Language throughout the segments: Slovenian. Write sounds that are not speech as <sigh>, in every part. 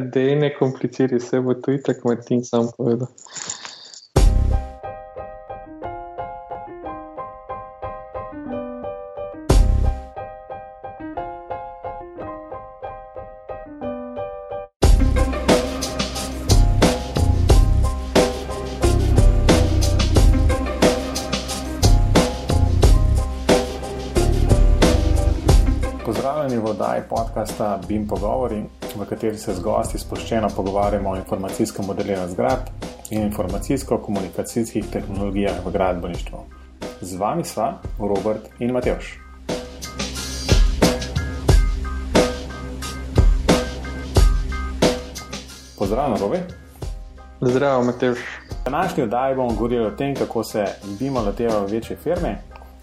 Da je ne komplicirati, se bo tu in tako Martin sam povedal. podcasta BIM Pogovori, v kateri se z gosti sproščeno pogovarjamo o informacijskem modeliranju zgradb in informacijsko-komunikacijskih tehnologijah v gradbeništvu. Z vami sva Robert in Matejš. Pozdravljen, Robi. Zdravo, Matejš. Današnji oddaj bomo govorili o tem, kako se BIM lotevajo večje firme.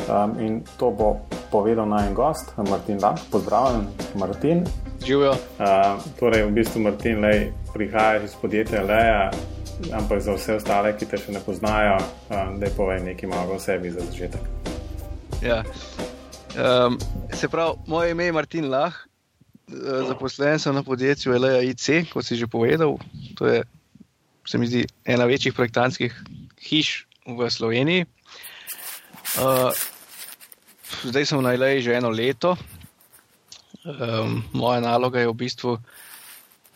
Um, in to bo povedal naj en gost, Martin Lamp. Pozdravljen, Martin. Živijo. Uh, torej, v bistvu Martin Lej prihaja iz podjetja Leja, ampak za vse ostale, ki te še ne poznajo, um, da povej nekaj malo o sebi za začetek. Ja. Um, se pravi, moje ime je Martin Lah, zaposlen sem na podjetju Leja IC, kot si že povedal. To je, se mi zdi, ena večjih projektantskih hiš v Sloveniji. Uh, zdaj sem na Ileji že eno leto. Um, moja naloga je v bistvu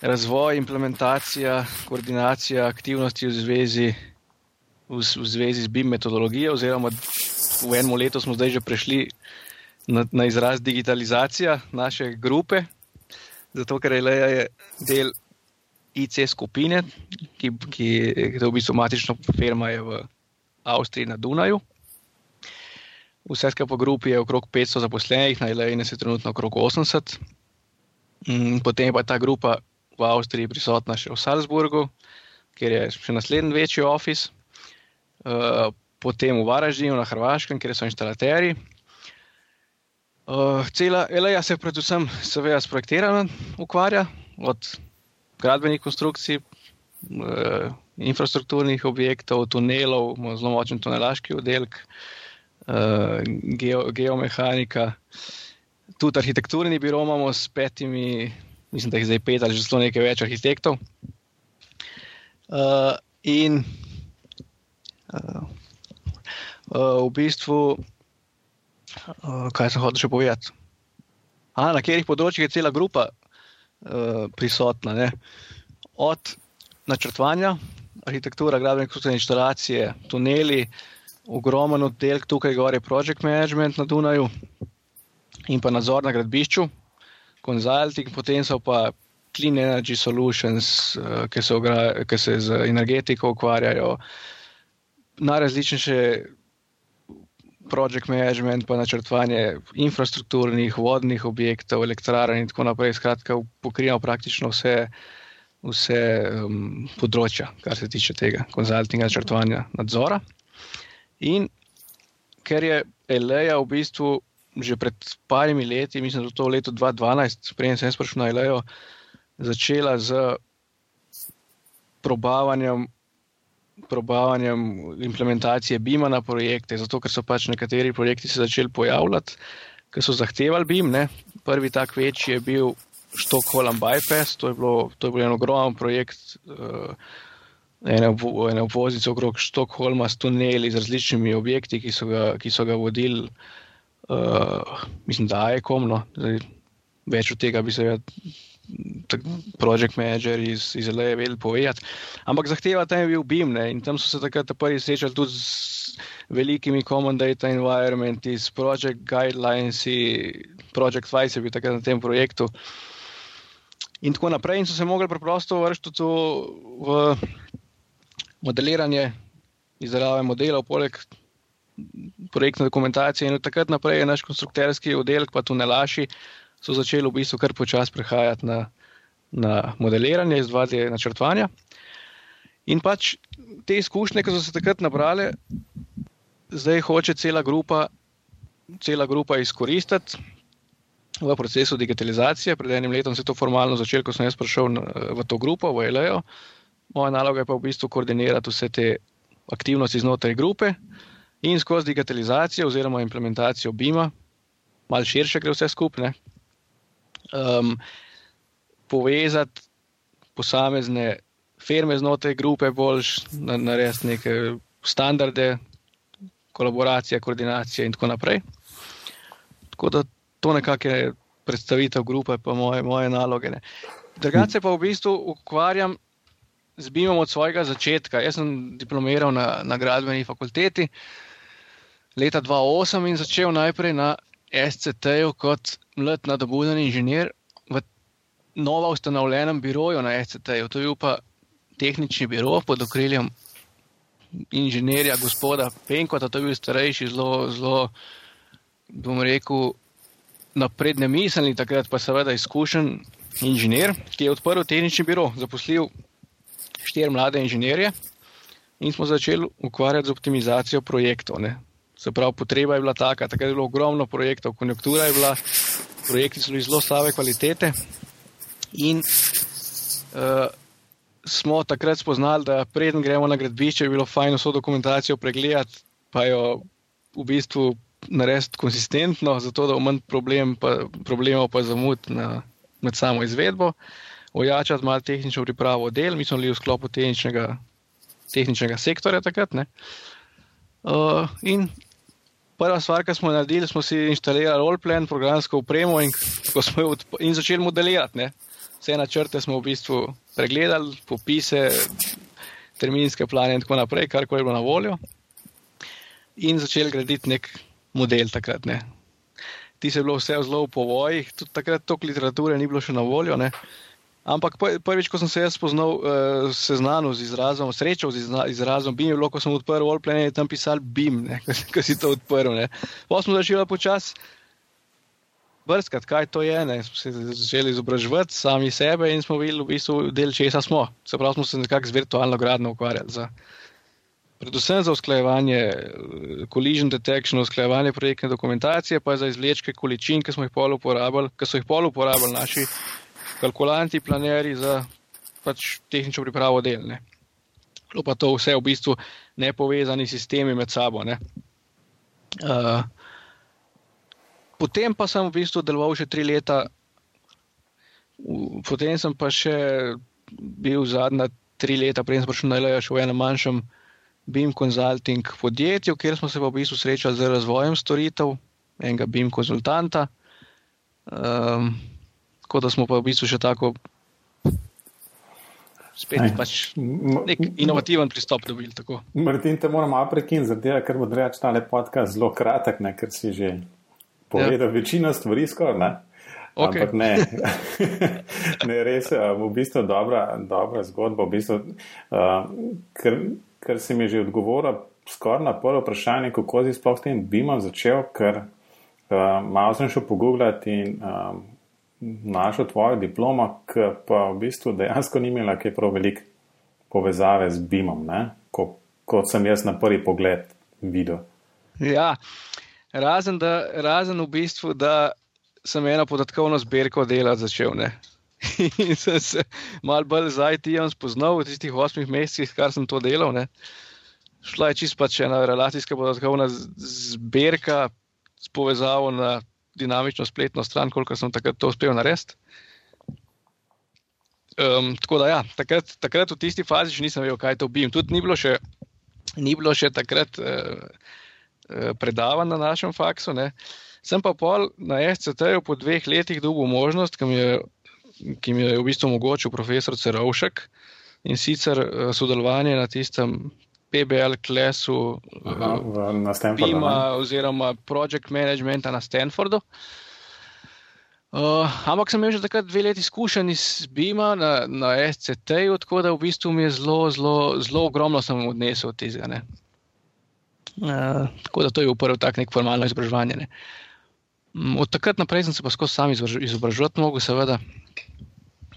razvoj, implementacija, koordinacija aktivnosti v zvezi, v, v zvezi z BIM metodologijo. Oziroma, v enem letu smo zdaj že prešli na, na izraz digitalizacija naše grupe, zato ker je del IC skupine, ki, ki, ki je v bistvu matična firma v Avstriji na Dunaju. Vse skupaj grupi je okrog 500 zaposlenih, na Eleni je trenutno okrog 80. Mm, potem pa je ta grupa v Avstriji prisotna še v Salzburgu, kjer je še naslednji večji office, uh, potem v Varaždinu na Hrvaškem, kjer so inštalaterji. Uh, cela Elena se predvsem seveda s projektiranjem ukvarja, od gradbenih konstrukcij, uh, infrastrukturnih objektov, tunelov, zelo močen tunelaški oddelek. Eh, geo, geomehanika. Tudi arhitekturni biro imamo s petimi, mislim, da jih zdaj pet ali že zelo nekaj več arhitektov. Uh, in uh, uh, v bistvu, uh, kaj sem hotel še povedati? A, na katerih področjih je cela grupa uh, prisotna. Ne? Od načrtovanja, arhitektura, gradbene konstrukcije, instalacije, tuneli, uh, ogromen oddelek tukaj gor je project management na Dunaju in pa nadzor na gradbišču, consulting, potem so pa clean energy solutions, uh, ki, se ki se z energetiko ukvarjajo, najrazličnejše project management, pa načrtovanje infrastrukturnih, vodnih objektov, elektrarn in tako naprej. Skratka, pokrijemo praktično vse. Vse um, področja, kar se tiče tega, konzultinga, načrtovanja, nadzora. In ker je Eleja v bistvu že pred parimi leti, mislim, da je to v letu 2012, preden sem sprašil na Elejo, začela z probavanjem, probavanjem implementacije BIM-a na projekte, zato ker so pač nekateri projekti se začeli pojavljati, ki so zahtevali BIM. Ne. Prvi tak večji je bil Stockholm Bypass, to je, bilo, to je bil en ogromen projekt. Uh, ene, ene obvoznice okrog Štokholma s tuneli z različnimi objekti, ki so ga, ki so ga vodili, uh, mislim, da je komno. Več od tega bi se project manager iz, iz LA vedel povedati. Ampak zahteva tam je bil BIM ne? in tam so se takrat prvi srečali tudi z velikimi common data environmenti, s project guidelines, project vice je bil takrat na tem projektu. In tako naprej, in so se mogli preprosto vršiti v modeliranje, izdelave modelov, poleg projektne dokumentacije. In od takrat naprej je naš konstruktorski oddelek, pa tudi Nelaši, so začeli v bistvu kar počasi prehajati na, na modeliranje, izvajanje načrtovanja. In pač te izkušnje, ki so se takrat nabrale, zdaj hoče cela grupa, cela grupa izkoristiti. V procesu digitalizacije, pred enim letom se je to formalno začelo, ko sem jaz prišel v to grupo, v LEO, Moja naloga je pa v bistvu koordinirati vse te aktivnosti znotraj grupe in skozi digitalizacijo oziroma implementacijo BIM-a, malo širše gre vse skupaj, um, povezati posamezne firme znotraj grupe bolj narediti neke standarde, kolaboracija, koordinacija in tako naprej. Tako da to nekako je predstavitev grupe, pa moje, moje naloge. Drugače pa v bistvu ukvarjam z BIM-om od svojega začetka. Jaz sem diplomiral na, na gradbeni fakulteti leta 2008 in začel najprej na SCT-ju kot mlad nadobuden inženir v novo ustanovljenem biroju na SCT-ju. To je bil pa tehnični biro pod okriljem inženirja gospoda Penkota, to je bil starejši, zelo, zelo, bom rekel, napredne miselni, takrat pa seveda izkušen inženir, ki je odprl tehnični biro, zaposlil štiri mlade inženirje in smo začeli ukvarjati z optimizacijo projektov. Ne. Se pravi, potreba je bila taka, takrat je bilo ogromno projektov, konjunktura je bila, projekti so bili zelo slabe kvalitete in uh, smo takrat spoznali, da preden gremo na gradbišče, je bilo fajn vso dokumentacijo pregledati, pa jo v bistvu narediti konsistentno, zato da bo manj problem, problemov pa zamud na, med samo izvedbo, ojačati malo tehnično pripravo del, mi smo bili v sklopu tehničnega, tehničnega sektorja takrat. Uh, in prva stvar, ki smo naredili, smo si instalirali roleplan, programsko upremo in, in začeli modelirati. Ne? Vse načrte smo v bistvu pregledali, popise, terminske plane in tako naprej, kar je bilo na voljo. In začeli graditi nek model takrat. Ne. Ti se je bilo vse zelo v povojih, tudi takrat toliko literature ni bilo še na voljo. Ne. Ampak prvič, ko sem se jaz spoznal, uh, seznanil z izrazom, srečal z izrazom BIM, je bilo, ko sem odprl Allplan, je tam pisal BIM, <laughs> ki si to odprl. Potem smo začeli počasi brskati, kaj to je. Ne. Smo se začeli izobraževati sami sebe in smo bili v bistvu del česa smo. Se pravi, smo se nekako z virtualno gradno ukvarjali predvsem za usklajevanje eh, collision detection, usklajevanje projektne dokumentacije, pa za izvlečke količin, ki smo jih pol uporabljali, ki so jih pol uporabljali naši kalkulanti, planerji za pač tehnično pripravo del. Ne. Pa to vse v bistvu nepovezani sistemi med sabo. Uh, potem pa sem v bistvu deloval še tri leta, potem sem pa še bil zadnja tri leta, preden sem prišel na LEJ, še v enem manjšem BIM Consulting podjetju, kjer smo se v bistvu srečali z razvojem storitev, enega BIM konzultanta. Um, tako da smo pa v bistvu še tako. Spet pač nek inovativen pristop dobili. Martin, te moramo prekiniti, ker bo reč ta podcast zelo kratek, ne, ker si že povedal ja. večino stvari skoraj. Okay. Ampak ne, <laughs> ne res je v bistvu dobra, dobra zgodba. V bistvu, uh, ker ker si mi že odgovoril skoraj na prvo vprašanje, kako si sploh s tem bimom začel, ker uh, malo sem šel pogooglati in uh, našel tvojo diplomo, ki pa v bistvu dejansko ni imela kaj prav velik povezave z bimom, Ko, kot sem jaz na prvi pogled videl. Ja, razen, da, razen v bistvu, da sem eno podatkovno zbirko dela začel. Ne? <laughs> in sem se malo bolj z IT-jem spoznal v tistih osmih mesecih, kar sem to delal. Ne. Šla je čisto pač ena relacijska podatkovna zbirka s povezavo na dinamično spletno stran, koliko sem takrat to uspel narediti. Um, tako da, ja, takrat, takrat v tisti fazi še nisem vedel, kaj to bi. Tudi ni bilo še, ni bilo še takrat uh, uh, predavanj na našem faksu. Ne. Sem pa pol na SCT-ju po dveh letih dobil možnost, ki mi je ki mi je v bistvu omogočil profesor Cerovšek in sicer eh, sodelovanje na tistem PBL klesu eh, na Stanfordu. Pima, oziroma project managementa na Stanfordu. Uh, ampak sem imel že takrat dve leti izkušenj iz BIM-a na, na SCT-ju, tako da v bistvu mi je zelo, zelo, zelo ogromno sem odnesel od tega. Uh, tako da to je bil prvi tak nek formalno izobraževanje. Mm, od takrat naprej sem se pa skozi sam izobraževati, mogo seveda.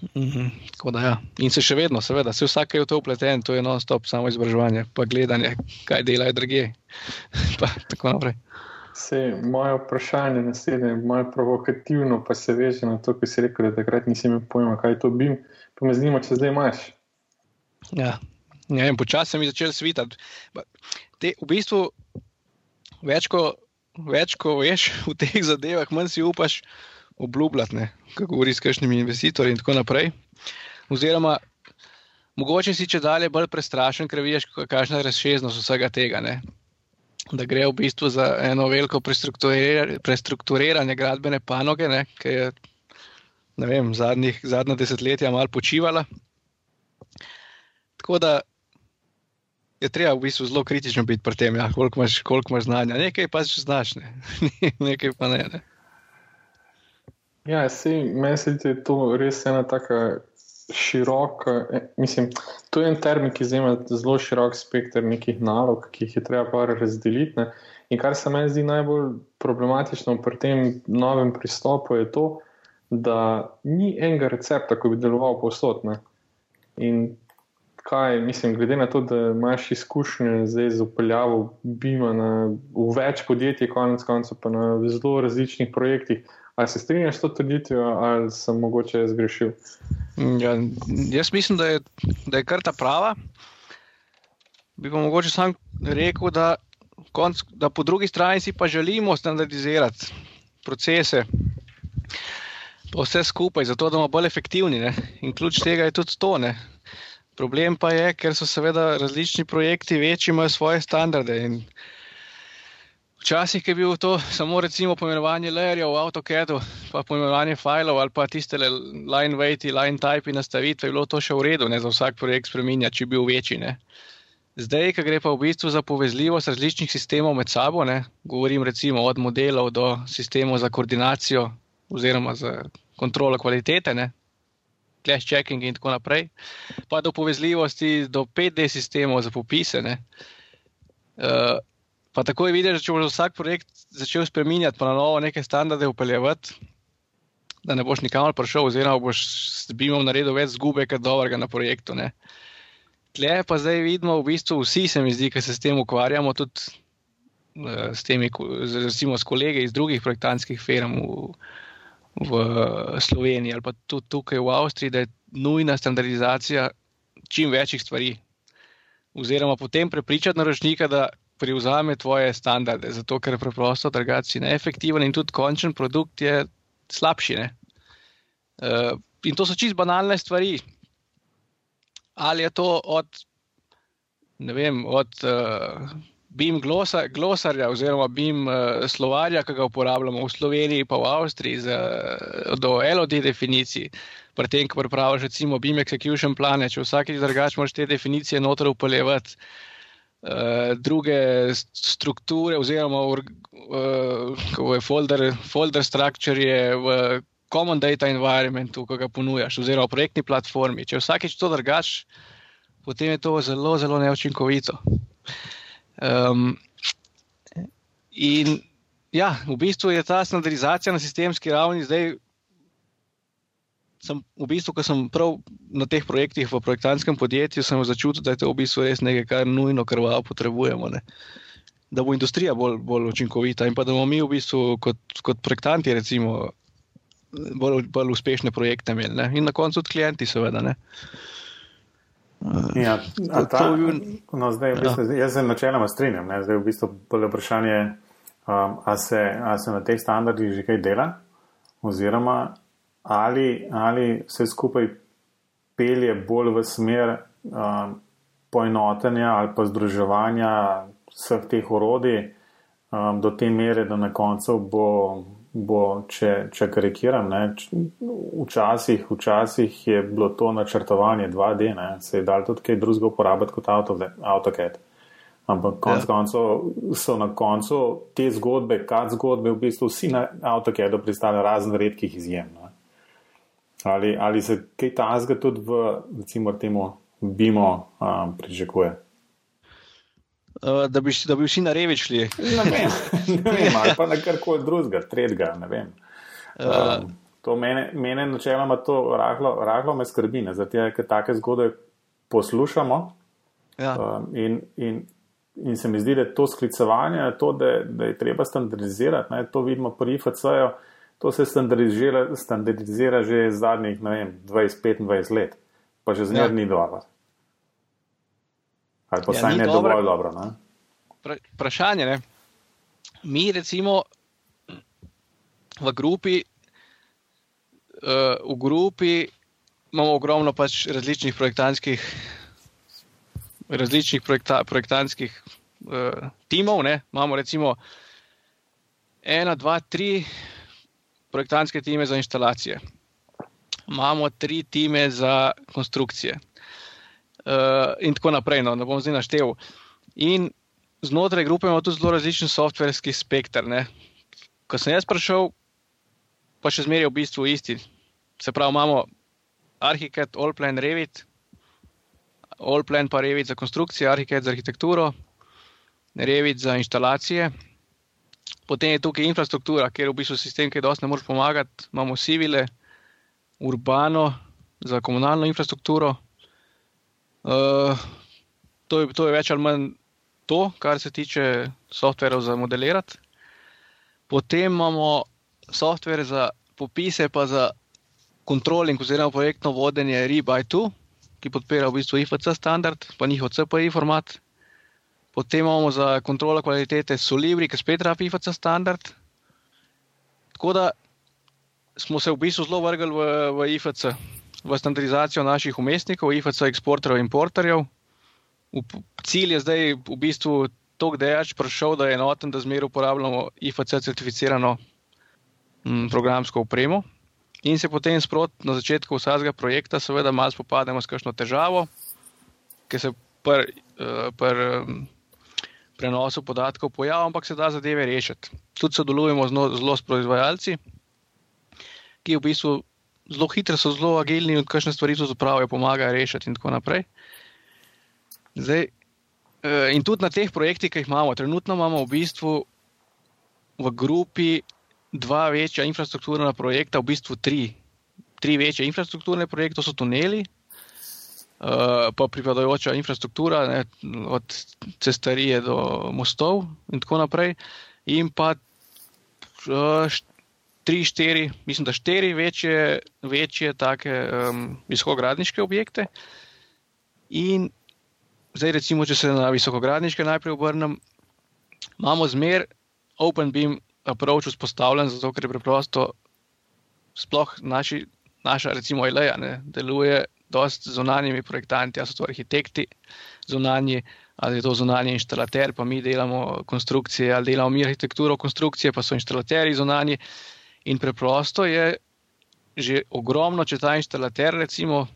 Mhm, ja. In se še vedno, seveda, se vsak je v to upleten, to je non-stop samo izobraževanje, pa gledanje, kaj delajo druge. <laughs> tako naprej. Se, moje vprašanje je naslednje, malo provokativno, pa se veže na to, kar si rekel, da takrat nisi imel pojma, kaj to bi. Pa me zanima, če zdaj imaš. Ja, ja počasi sem začel svitati. Te, v bistvu, več ko, več ko veš <laughs> v teh zadevah, manj si upaš obljubljati, kako govori s kakšnimi investitorji in tako naprej. Oziroma, mogoče si če dalje bolj prestrašen, ker vidiš, kakšna je razsežnost vsega tega. Ne? Da gre v bistvu za eno veliko prestrukturiranje gradbene panoge, ne? ki je vem, zadnjih, zadnja desetletja malo počivala. Tako da je treba v bistvu zelo kritično biti pri tem, ja, koliko, imaš, koliko imaš znanja. Nekaj pa že znaš, ne? <laughs> nekaj pa ne. ne? Ja, meni se zdi, da je to res ena tako široka. E, mislim, to je en termin, ki zima zelo širok spekter nekih nalog, ki jih je treba pa razdeliti. Ne? In kar se meni zdi najbolj problematično pri tem novem pristopu, je to, da ni enega recepta, ki bi deloval povsod. In kaj, mislim, glede na to, da imaš izkušnje zdaj z upeljavo Bima na, v več podjetij, konec koncev pa na zelo različnih projektih. Ali se strinjaš s to trditvijo, ali sem mogoče zgrešil? Ja, jaz mislim, da je, da je kar ta prava. Bi pa mogoče sam rekel, da, konc, da po drugi strani si pa želimo standardizirati procese. Pa vse skupaj, zato da bomo bolj efektivni. Ne? In ključ tega je tudi to. Ne? Problem pa je, ker so seveda različni projekti večji, imajo svoje standarde. Včasih je bilo to samo recimo pomenovanje layerjev v AutoCAD-u, pa pomenovanje filev ali pa tiste line weight, line type in nastavitve, je bilo to še v redu, ne za vsak projekt spremenjati, če bi bil večji. Ne. Zdaj, ko gre pa v bistvu za povezljivost različnih sistemov med sabo, ne, govorim recimo od modelov do sistemov za koordinacijo oziroma za kontrolo kvalitete, ne, clash checking in tako naprej, pa do povezljivosti do 5D sistemov za popise. Uh, pa tako je videti, da če boš vsak projekt začel spremenjati, pa na novo neke standarde upeljevati, da ne boš nikamor prišel, oziroma boš s BIM-om naredil več zgube, kot dobrega na projektu. Ne. Tle pa zdaj vidimo, v bistvu vsi se mi zdi, ki se s tem ukvarjamo, tudi uh, s temi, recimo s kolegi iz drugih projektantskih firm. V, v Sloveniji ali pa tudi tukaj v Avstriji, da je nujna standardizacija čim večjih stvari. Oziroma, potem prepričati naročnika, da prevzame tvoje standarde, zato ker preprosto drugačen, neefektiven in tudi končen produkt je slabši. Uh, in to so čist banalne stvari. Ali je to od, ne vem, od. Uh, BIM glosa, glosarja oziroma BIM uh, slovarja, ki ga uporabljamo v Sloveniji, pa v Avstriji, za, do LOD definicij. Pri tem, ko praviš, recimo, BIM execution plane, če vsakeč drugače moraš te definicije noter upeljevati. Uh, druge strukture, oziroma uh, folder, folder structure je v Common Data Environmentu, ki ga ponujaš, oziroma v projektni platformi. Če vsakeč to drugače, potem je to zelo, zelo neučinkovito. Um, in ja, v bistvu je ta standardizacija na sistemski ravni zdaj. Sem, v bistvu, ko sem prav na teh projektih v projektantskem podjetju, sem začutil, da je to v bistvu res nekaj, kar nujno krvavo potrebujemo. Ne? Da bo industrija bolj, bolj učinkovita in pa da bomo mi v bistvu kot, kot projektanti recimo, bolj, bolj uspešne projekte imeli. Ne? In na koncu tudi klienti, seveda. Ne? Ja, ta, no, zdaj, v bistvu, ja. Jaz se načeloma strinjam. Ne? Zdaj je v bistvu bolj vprašanje, um, ali se, se na teh standardih že kaj dela, oziroma ali, ali se skupaj pelje bolj v smer um, poenotenja ali pa združevanja vseh teh orodij um, do te mere, da na koncu bo bo, če, če karikiram, ne, včasih, včasih je bilo to načrtovanje 2D, ne, se je dal tudi kaj drugega uporabiti kot AutoCAD. Ampak konec ja. koncev so na koncu te zgodbe, kad zgodbe, v bistvu vsi na AutoCAD-u pristali razen redkih izjem. Ne. Ali, ali se kaj tazga tudi v, recimo, temu BIMO um, pričakuje? uh, da, bi, da bi vsi na revi šli. ne vem, ne vem ali pa na karkoli drugega, tretjega. Um, to mene, mene načeloma to rahlo, rahlo me skrbi, zato ker take zgodbe poslušamo. Ja. Um, in, in, in se mi zdi, da je to sklicevanje na to, da, da je treba standardizirati. Ne, to vidimo pri IFC-ju, to se standardizira, standardizira že zadnjih 20-25 let, pa že zmeraj ja. ni dobro. Ali pa ja, vsaj ja, ne dobro. dovolj dobro. Ne? Vprašanje je, mi recimo v grupi, uh, v grupi imamo ogromno pač različnih projektantskih, različnih projekta, projektantskih uh, timov. Ne? Imamo recimo ena, dva, tri projektantske time za instalacije. Imamo tri time za konstrukcije. Uh, in tako naprej, no, ne bom zdaj naštel. In znotraj grupe imamo tudi zelo različen softverski spektr. Ne? Ko sem jaz prišel, pa še zmeraj v bistvu isti. Se pravi, imamo Arhitekt, Allplan, Revit, Allplan pa Revit za konstrukcijo, Arhitekt za arhitekturo, Revit za instalacije. Potem je tukaj infrastruktura, kjer v bistvu sistem, ki dosti ne more pomagati. Imamo civile, urbano za komunalno infrastrukturo. Uh, to, je, to je več ali manj to, kar se tiče softverov za modelirati. Potem imamo softver za popise, pa za kontroling oziroma projektno vodenje Rebuy2, ki podpira v bistvu IFC standard, pa njihov CPI format. Potem imamo za kontrolo kvalitete Solibri, ki spet rabi IFC standard. Tako da smo se v bistvu zelo vrgli v, v IFC, v standardizacijo naših umestnikov, IFC eksporterjev in importerjev. Cilj je zdaj v bistvu to, da je prišel, da je enoten, da zmeraj uporabljamo IFC certificirano m, programsko opremo. In se potem sprot na začetku vsakega projekta, seveda, malo spopademo s kakšno težavo, ki se pri uh, um, prenosu podatkov pojavlja, ampak se da zadeve rešiti. Tudi sodelujemo zelo s proizvajalci, ki v bistvu zelo hitro so, zelo agilni in kakšne stvari so zapravijo, pomagajo rešiti in tako naprej. Zdaj, uh, in tudi na teh projektih, ki jih imamo, trenutno imamo v bistvu v grupi dva večja infrastrukturna projekta, v bistvu tri, tri večje infrastrukturne projekte, so tuneli, pa pripadajoča infrastruktura, ne, od cestarije do mostov in tako naprej, in pa uh, tri, štiri, mislim, da štiri večje, večje take um, visokogradniške objekte. In zdaj, recimo, če se na visokogradniške najprej obrnem, imamo zmer OpenBeam approach vzpostavljen, zato ker je preprosto sploh naši, naša, recimo, ILEA ne, deluje dosti zunanjimi projektanti, ali so to arhitekti zunanji, ali je to zunanji inštalater, pa mi delamo konstrukcije, ali delamo mi arhitekturo konstrukcije, pa so inštalaterji zunanji. In preprosto je že ogromno, če ta inštalater, recimo,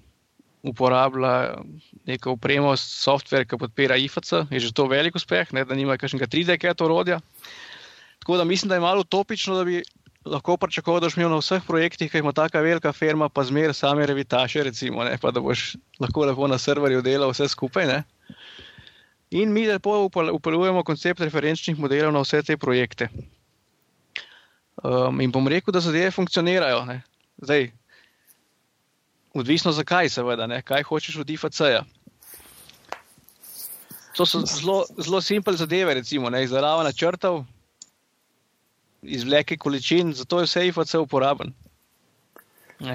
uporablja neko upremo, software, ki podpira IFC, je že to velik uspeh, ne, da nima kakšnega 3D-ket orodja. Tako da mislim, da je malo utopično, da bi lahko pričakoval, da boš imel na vseh projektih, ki ima tako velika firma, pa zmeraj same revitaše, recimo, ne, pa da boš lahko lepo na serverju delal vse skupaj. Ne. In mi lepo uporabljamo koncept referenčnih modelov na vse te projekte. Um, in bom rekel, da zadeve funkcionirajo. Ne. Zdaj, odvisno zakaj, seveda, ne. kaj hočeš od IFC-ja. To so zelo, simple zadeve, recimo, izdelava načrtov, izvleke količin, zato je vse IFC uporaben.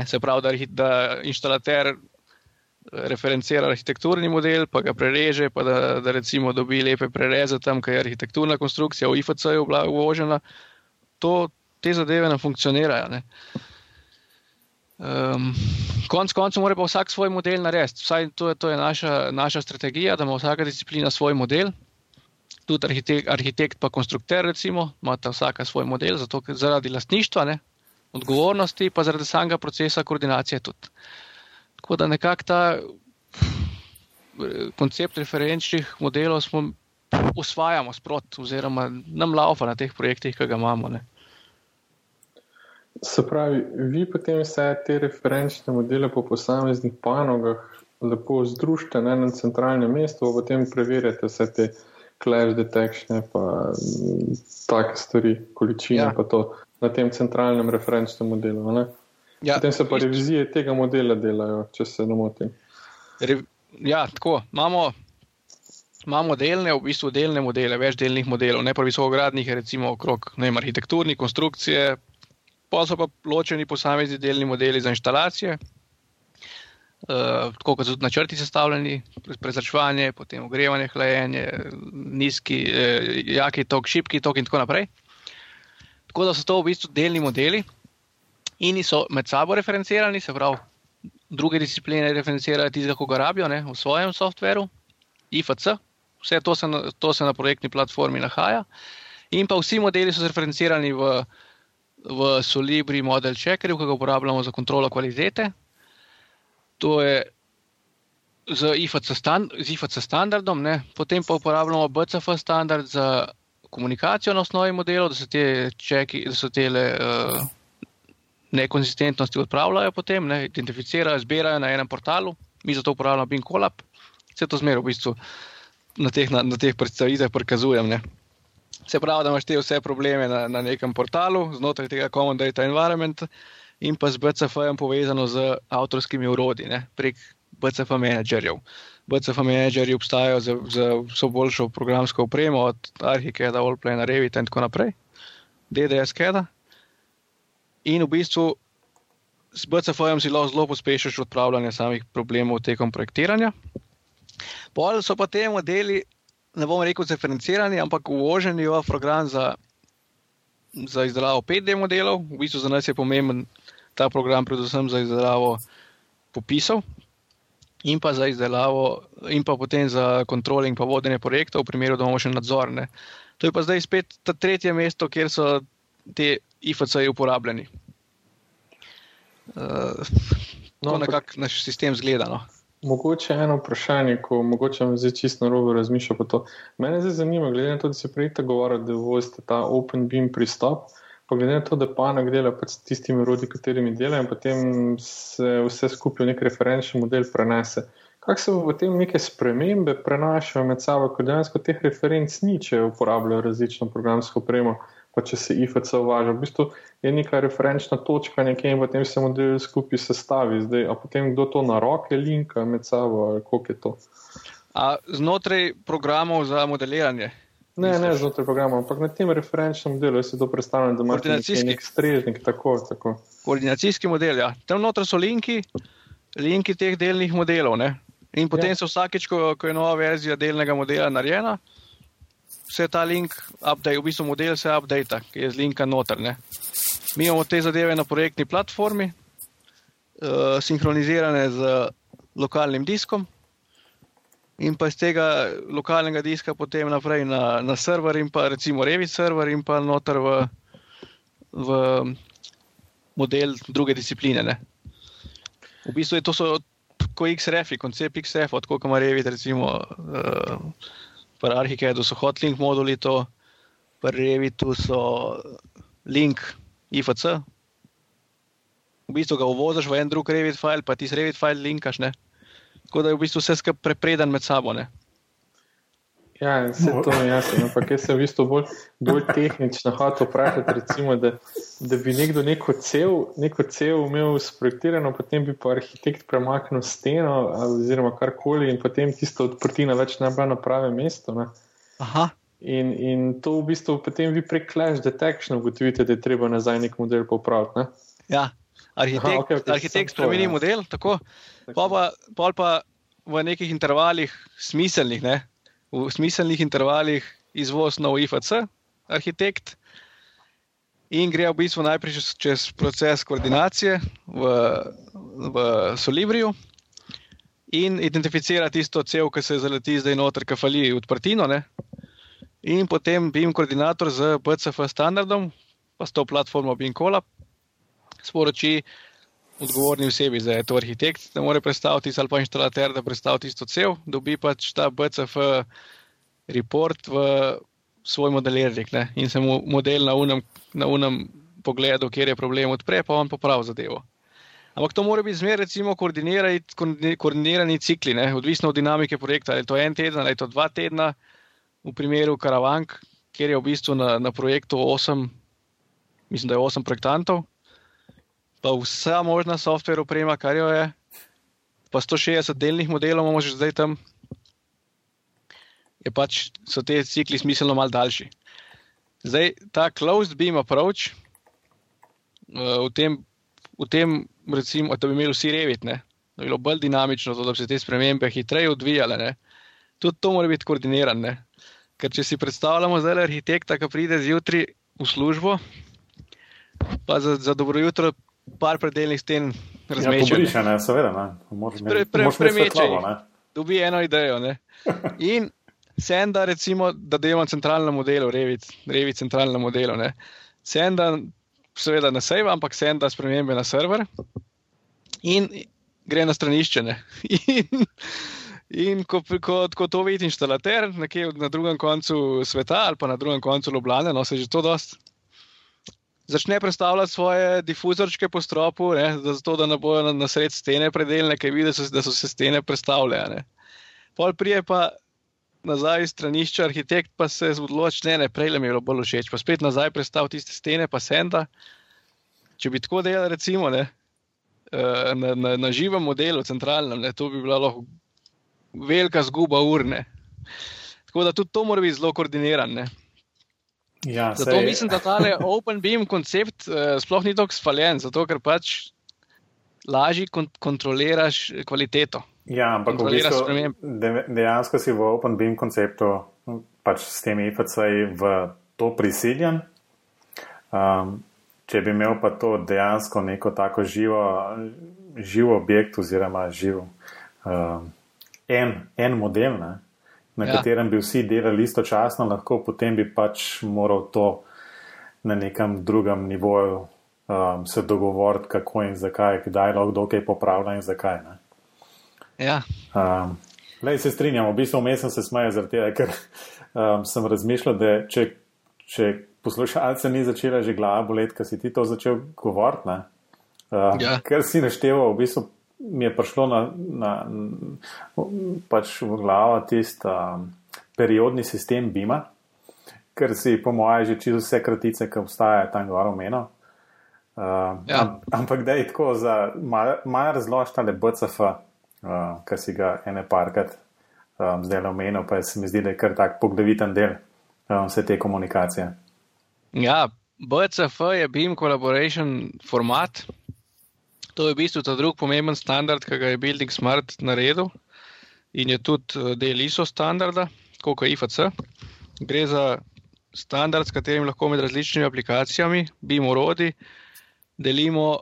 Se pravi, da, da inštalater eh, referencira arhitekturni model, pa ga prereže, pa da, da recimo dobi lepe prereze tam, kjer je arhitekturna konstrukcija v IFC-ju uložena. Te zadeve ne funkcionirajo. Ne. Um, konc koncev mora pa vsak svoj model narediti. Vsaj to je, to je naša, naša strategija, da ima vsaka disciplina svoj model tudi arhitekt, arhitekt pa konstrukter, recimo, imata vsaka svoj model, zato zaradi lastništva, ne, odgovornosti, pa zaradi samega procesa koordinacije tudi. Tako da nekako ta koncept referenčnih modelov smo usvajamo sprot, oziroma nam laufa na teh projektih, ki ga imamo. Ne. Se pravi, vi potem vse te referenčne modele po posameznih panogah lepo združite na enem centralnem mestu, potem preverjate vse te clash detection, pa take stvari, količine, ja. pa to na tem centralnem referenčnem modelu. Ja, Potem se pa revizije tega modela delajo, če se ne motim. Re, ja, tako. Imamo, imamo delne, v bistvu delne modele, več delnih modelov, ne pa visokogradnih, recimo okrog vem, arhitekturni konstrukcije, pa so pa ločeni posamezni delni modeli za instalacije. Uh, tako kot so tudi načrti sestavljeni, prezračevanje, potem ogrevanje, hlajenje, nizki, eh, jaki tok, šipki tok in tako naprej. Tako da so to v bistvu delni modeli in so med sabo referencirani, se pravi, druge discipline referencirajo tistega, ko ga rabijo ne, v svojem softveru, IFC, vse to se, na, to se na projektni platformi nahaja. In pa vsi modeli so referencirani v, v Solibri model checkerju, ki ga uporabljamo za kontrolo kvalitete. To je z IFC, stand, z IFC standardom, ne. potem pa uporabljamo BCF standard za komunikacijo na osnovi modelov, da se te čeki, da so te uh, nekonsistentnosti odpravljajo, potem ne, identificirajo, zbirajo na enem portalu, mi za to uporabljamo Bing Colab, vse to zmeraj v bistvu na teh, na, na teh predstavitvah prikazujem. Ne. Se pravi, da imaš te vse probleme na, na nekem portalu, znotraj tega Common Data Environment in pa z BCF-jem povezano z avtorskimi urodji prek BCF menedžerjev. BCF menedžerji obstajajo za, za vso boljšo programsko opremo, od Arhikeda, Allplana, Revita in tako naprej, DDS Keda. In v bistvu s BCF-jem si lahko zelo pospešiš odpravljanje samih problemov tekom projektiranja. Pol so pa te modeli, ne bom rekel, referencirani, ampak uvoženi v program za, za izdelavo 5D modelov. V bistvu za nas je pomemben ta program, predvsem za izdelavo popisov, in pa za izdelavo, in pa potem za kontrole in pa vodenje projektov, v primeru, da imamo še nadzorne. To je pa zdaj spet ta tretje mesto, kjer so te IFC-ji uporabljeni. Uh, no, nekako naš sistem zgleda. No. Mogoče eno vprašanje, ko mogoče vam zdaj čisto na robu razmišlja. Mene zdaj zanima, glede na to, da se prej tako govori, da vozite ta open beam pristop. Pa glede na to, da panog dela pač s tistimi rodi, katerimi delajo, in potem se vse skupaj v nek referenčni model prenese. Kako se v tem neke spremembe prenašajo med sabo, ko dejansko teh referenc ni, če uporabljajo različno programsko opremo, pa če se IFC uvaža. V bistvu je neka referenčna točka nekje in potem se model skupaj sestavi. Zdaj, a potem kdo to na roke linka med sabo, koliko je to? A znotraj programov za modeliranje. Ne, ne znotraj programa, ampak na tem referenčnem delu si to predstavljam, da imaš nek strežnik. Tako, tako. Koordinacijski model, ja. Tam noter so linki, linki teh delnih modelov. Ne? In potem ja. se vsakeč, ko, ko je nova verzija delnega modela narejena, se ta link update, v bistvu model se update, ki je z linka noter. Ne? Mi imamo te zadeve na projektni platformi, uh, sinhronizirane z lokalnim diskom in pa iz tega lokalnega diska potem naprej na, na server in pa recimo Revit server in pa noter v, v model druge discipline. Ne. V bistvu je to so kot XRF, koncept XRF, od koga ima Revit, recimo uh, pri Arhikedu so hotlink moduli, to pri Revitu so link IFC. V bistvu ga uvoziš v en drug Revit file, pa ti z Revit file linkaš. Ne. Tako da je v bistvu vse skupaj prepreden med sabo. Ne? Ja, vse to je jasno. Ampak jaz sem v bistvu bolj, bolj tehnično hotel vprašati, recimo, da, da bi nekdo neko cel, neko cel imel sprojektirano, potem bi pa arhitekt premaknil steno oziroma karkoli in potem tisto odprtina več ne bi bila na pravem mestu. In, in to v bistvu potem vi prek Clash Detection ugotovite, da je treba nazaj nek model popraviti. Ne? Ja, arhitekt, Aha, okay, okay, arhitekt spremeni ja. model, tako. Pa, pa, pa, pa v nekih intervalih, smiselnih, ne? V smiselnih intervalih, izvoz nov IFC, arhitekt, in gre v bistvu najprej čez, čez proces koordinacije v, v Solibriju in identificira tisto cel, ki se zaleti zdaj noter, ki fali odprtino. Ne? In potem BIM koordinator z BCF standardom, pa s to platformo BIM Colab, sporoči odgovorni osebi, da je to arhitekt, da mora predstaviti ali pa inštalater, da predstavi isto cel, dobi pač ta BCF report v svoj modelirnik ne? in se mu model na unem, na unem pogledu, kjer je problem odpre, pa on popravi zadevo. Ampak to mora biti zmeraj, recimo, koordinirani, koordinirani cikli, ne? odvisno od dinamike projekta. Ali je to en teden, ali je to dva tedna, v primeru Karavank, kjer je v bistvu na, na projektu osem, mislim, da je osem projektantov, pa vsa možna software oprema, kar jo je, pa 160 delnih modelov imamo že zdaj tam, je pač so te cikli smiselno mal daljši. Zdaj, ta closed beam approach, uh, v tem, v tem recimo, da bi imeli vsi revit, ne, da bi bilo bolj dinamično, to, da bi se te spremembe hitreje odvijale, ne, tudi to mora biti koordinirano. Ker če si predstavljamo zdaj arhitekta, ki pride zjutraj v službo, pa za, za dobro jutro par predeljnih sten razmečene. Ja, ne, seveda, ne. Moraš pre, pre, premečene. Dobi eno idejo. Ne. <laughs> In senda, recimo, da delamo centralno modelo, Revit, Revit centralno modelo. Ne. Senda, seveda na save, ampak senda spremembe na server in gre na stranišče. <laughs> In, in ko, ko, ko to vidi inštalater, nekje na drugem koncu sveta ali pa na drugem koncu Ljubljana, no se že to dosti začne predstavljati svoje difuzorčke po stropu, ne, zato da ne bojo na, na sred stene predeljene, ker vidi, da so se stene predstavljene. Pol prije pa nazaj iz stranišča, arhitekt pa se odloči, ne, ne, prej mi je bilo bolj všeč, pa spet nazaj predstavlja tiste stene, pa senda. Če bi tako delali, recimo, ne, eh, na, na, na živem modelu, centralnem, ne, to bi bila lahko velika zguba urne. Tako da tudi to mora biti zelo koordinirano. Ja, zato sej... mislim, da ta Open Beam koncept uh, sploh ni tako spaljen, zato ker pač lažje kont kontroliraš kvaliteto. Ja, ampak v bistvu, de dejansko si v Open Beam konceptu, pač s temi IFC-ji v to prisiljen. Um, če bi imel pa to dejansko neko tako živo, živo objekt oziroma živ um, en, en model, ne, na ja. katerem bi vsi delali istočasno, lahko potem bi pač moral to na nekem drugem nivoju um, se dogovoriti, kako in zakaj, kdaj lahko kdo kaj popravlja in zakaj. Ne. Ja. Um, Lej, se strinjam, v bistvu vmes sem se smejal zaradi tega, ker um, sem razmišljal, da če, če poslušalce ni začela že glava boleti, ker si ti to začel govoriti, uh, ja. ker si našteval v bistvu mi je prišlo na, na, pač v glavo tisti um, periodni sistem Bima, ker si po mojem že čisto vse kratice, ki obstajajo tam gor omeno. Uh, ja. Ampak da je tako za malo razložite BCF, uh, ki si ga ene parkrat um, zdaj omenil, pa se mi zdi, da je kar tak poglaviten del um, vse te komunikacije. Ja, BCF je BIM Collaboration format, To je v bistvu ta drugi pomemben standard, ki ga je Building Smart naredil in je tudi eh, del ISO standarda, kot je IFC. Gre za standard, s katerim lahko med različnimi aplikacijami, BIM urodi, delimo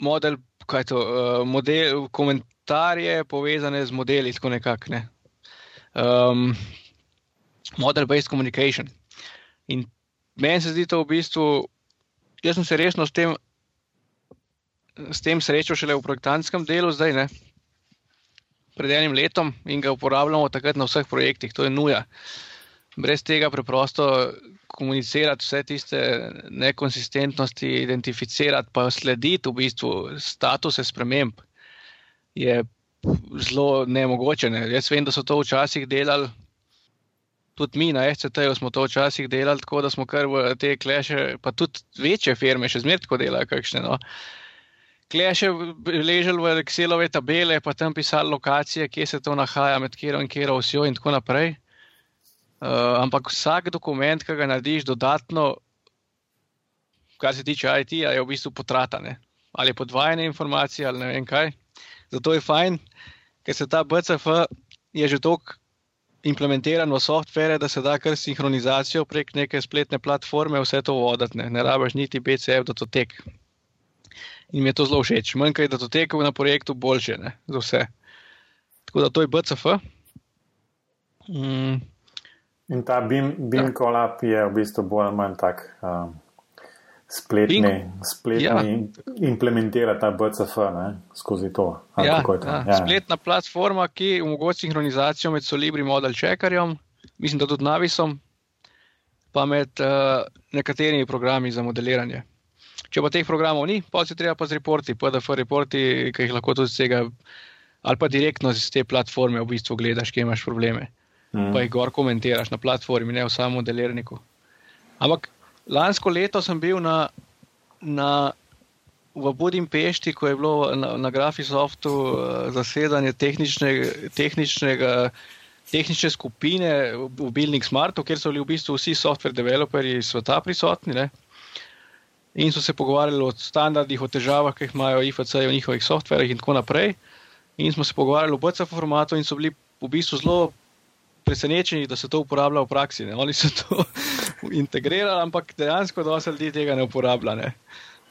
model, kaj to, uh, model, komentarje povezane z modeli, tako nekako. Ne. Um, Model-based communication. In meni se zdi to v bistvu, jaz sem se resno s tem s tem srečo šele v projektantskem delu, zdaj ne. Pred enim letom in ga uporabljamo takrat na vseh projektih, to je nuja. Brez tega preprosto komunicirati vse tiste nekonsistentnosti, identificirati, pa slediti v bistvu statuse sprememb, je zelo nemogoče. Ne. Jaz vem, da so to včasih delali, tudi mi na SCT-ju smo to včasih delali, tako da smo kar v te kleše, pa tudi večje firme še zmeraj tako delajo, kakšne. No kleše ležali v Excelove tabele, pa tam pisali lokacije, kje se to nahaja, med kjer in kjer vsjo in tako naprej. Uh, ampak vsak dokument, ki ga narediš dodatno, kar se tiče IT, je v bistvu potratane. Ali podvajanje informacij, ali ne vem kaj. Zato je fajn, ker se ta BCF je že toliko implementiran v softvere, da se da kar sinhronizacijo prek neke spletne platforme vse to voditi. Ne, ne rabiš niti BCF, da to tek in mi je to zelo všeč. Manj kaj, da to teče na projektu, boljše ne, za vse. Tako da to je BCF. Mm. In ta BIM, BIM ja. kolap je v bistvu bolj ali manj tak. Um, Spletni, spletni ja. implementira ta BCF ne, skozi to. Ja, to? Ja. Ja. Spletna platforma, ki omogoča sinhronizacijo med Solibri model checkerjem, mislim, da tudi Navisom, pa med uh, nekaterimi programi za modeliranje. Če pa teh programov ni, pa se treba pa z reporti, PDF reporti, ki jih lahko tudi z tega, ali pa direktno z te platforme v bistvu gledaš, kje imaš probleme. Mm. Pa jih gor komentiraš na platformi, ne v samem modelirniku. Ampak lansko leto sem bil na, na, v Budimpešti, ko je bilo na, na Graphisoftu uh, zasedanje tehničnega. tehničnega Tehnične skupine v Building Smartu, kjer so bili v bistvu vsi software developerji sveta prisotni, ne? In so se pogovarjali o standardih, o težavah, ki jih imajo IFC v njihovih softverjih in tako naprej. In smo se pogovarjali o BCF formatu in so bili v bistvu zelo presenečeni, da se to uporablja v praksi. Ne. Oni so to <laughs> integrirali, ampak dejansko dosti ljudi tega ne uporablja. Ne.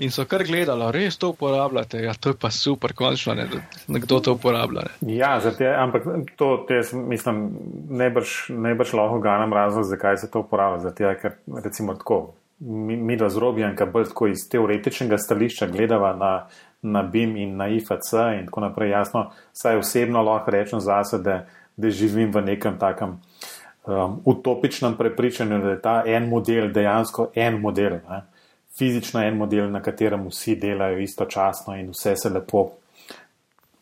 In so kar gledali, res to uporabljate. Ja, to je pa super, končno, ne, da nekdo to uporablja. Ne. Ja, zate, ampak to, jaz mislim, najbrž, lahko ganem razlog, zakaj se to uporablja. Zato, ker recimo tako, mi, mi da zrobijem, kar bolj tako iz teoretičnega stališča gledava na, na BIM in na IFC in tako naprej. Jasno, saj osebno lahko rečem zase, da, da živim v nekem takem um, utopičnem prepričanju, da je ta en model dejansko en model. Ne fizično en model, na katerem vsi delajo istočasno in vse se lepo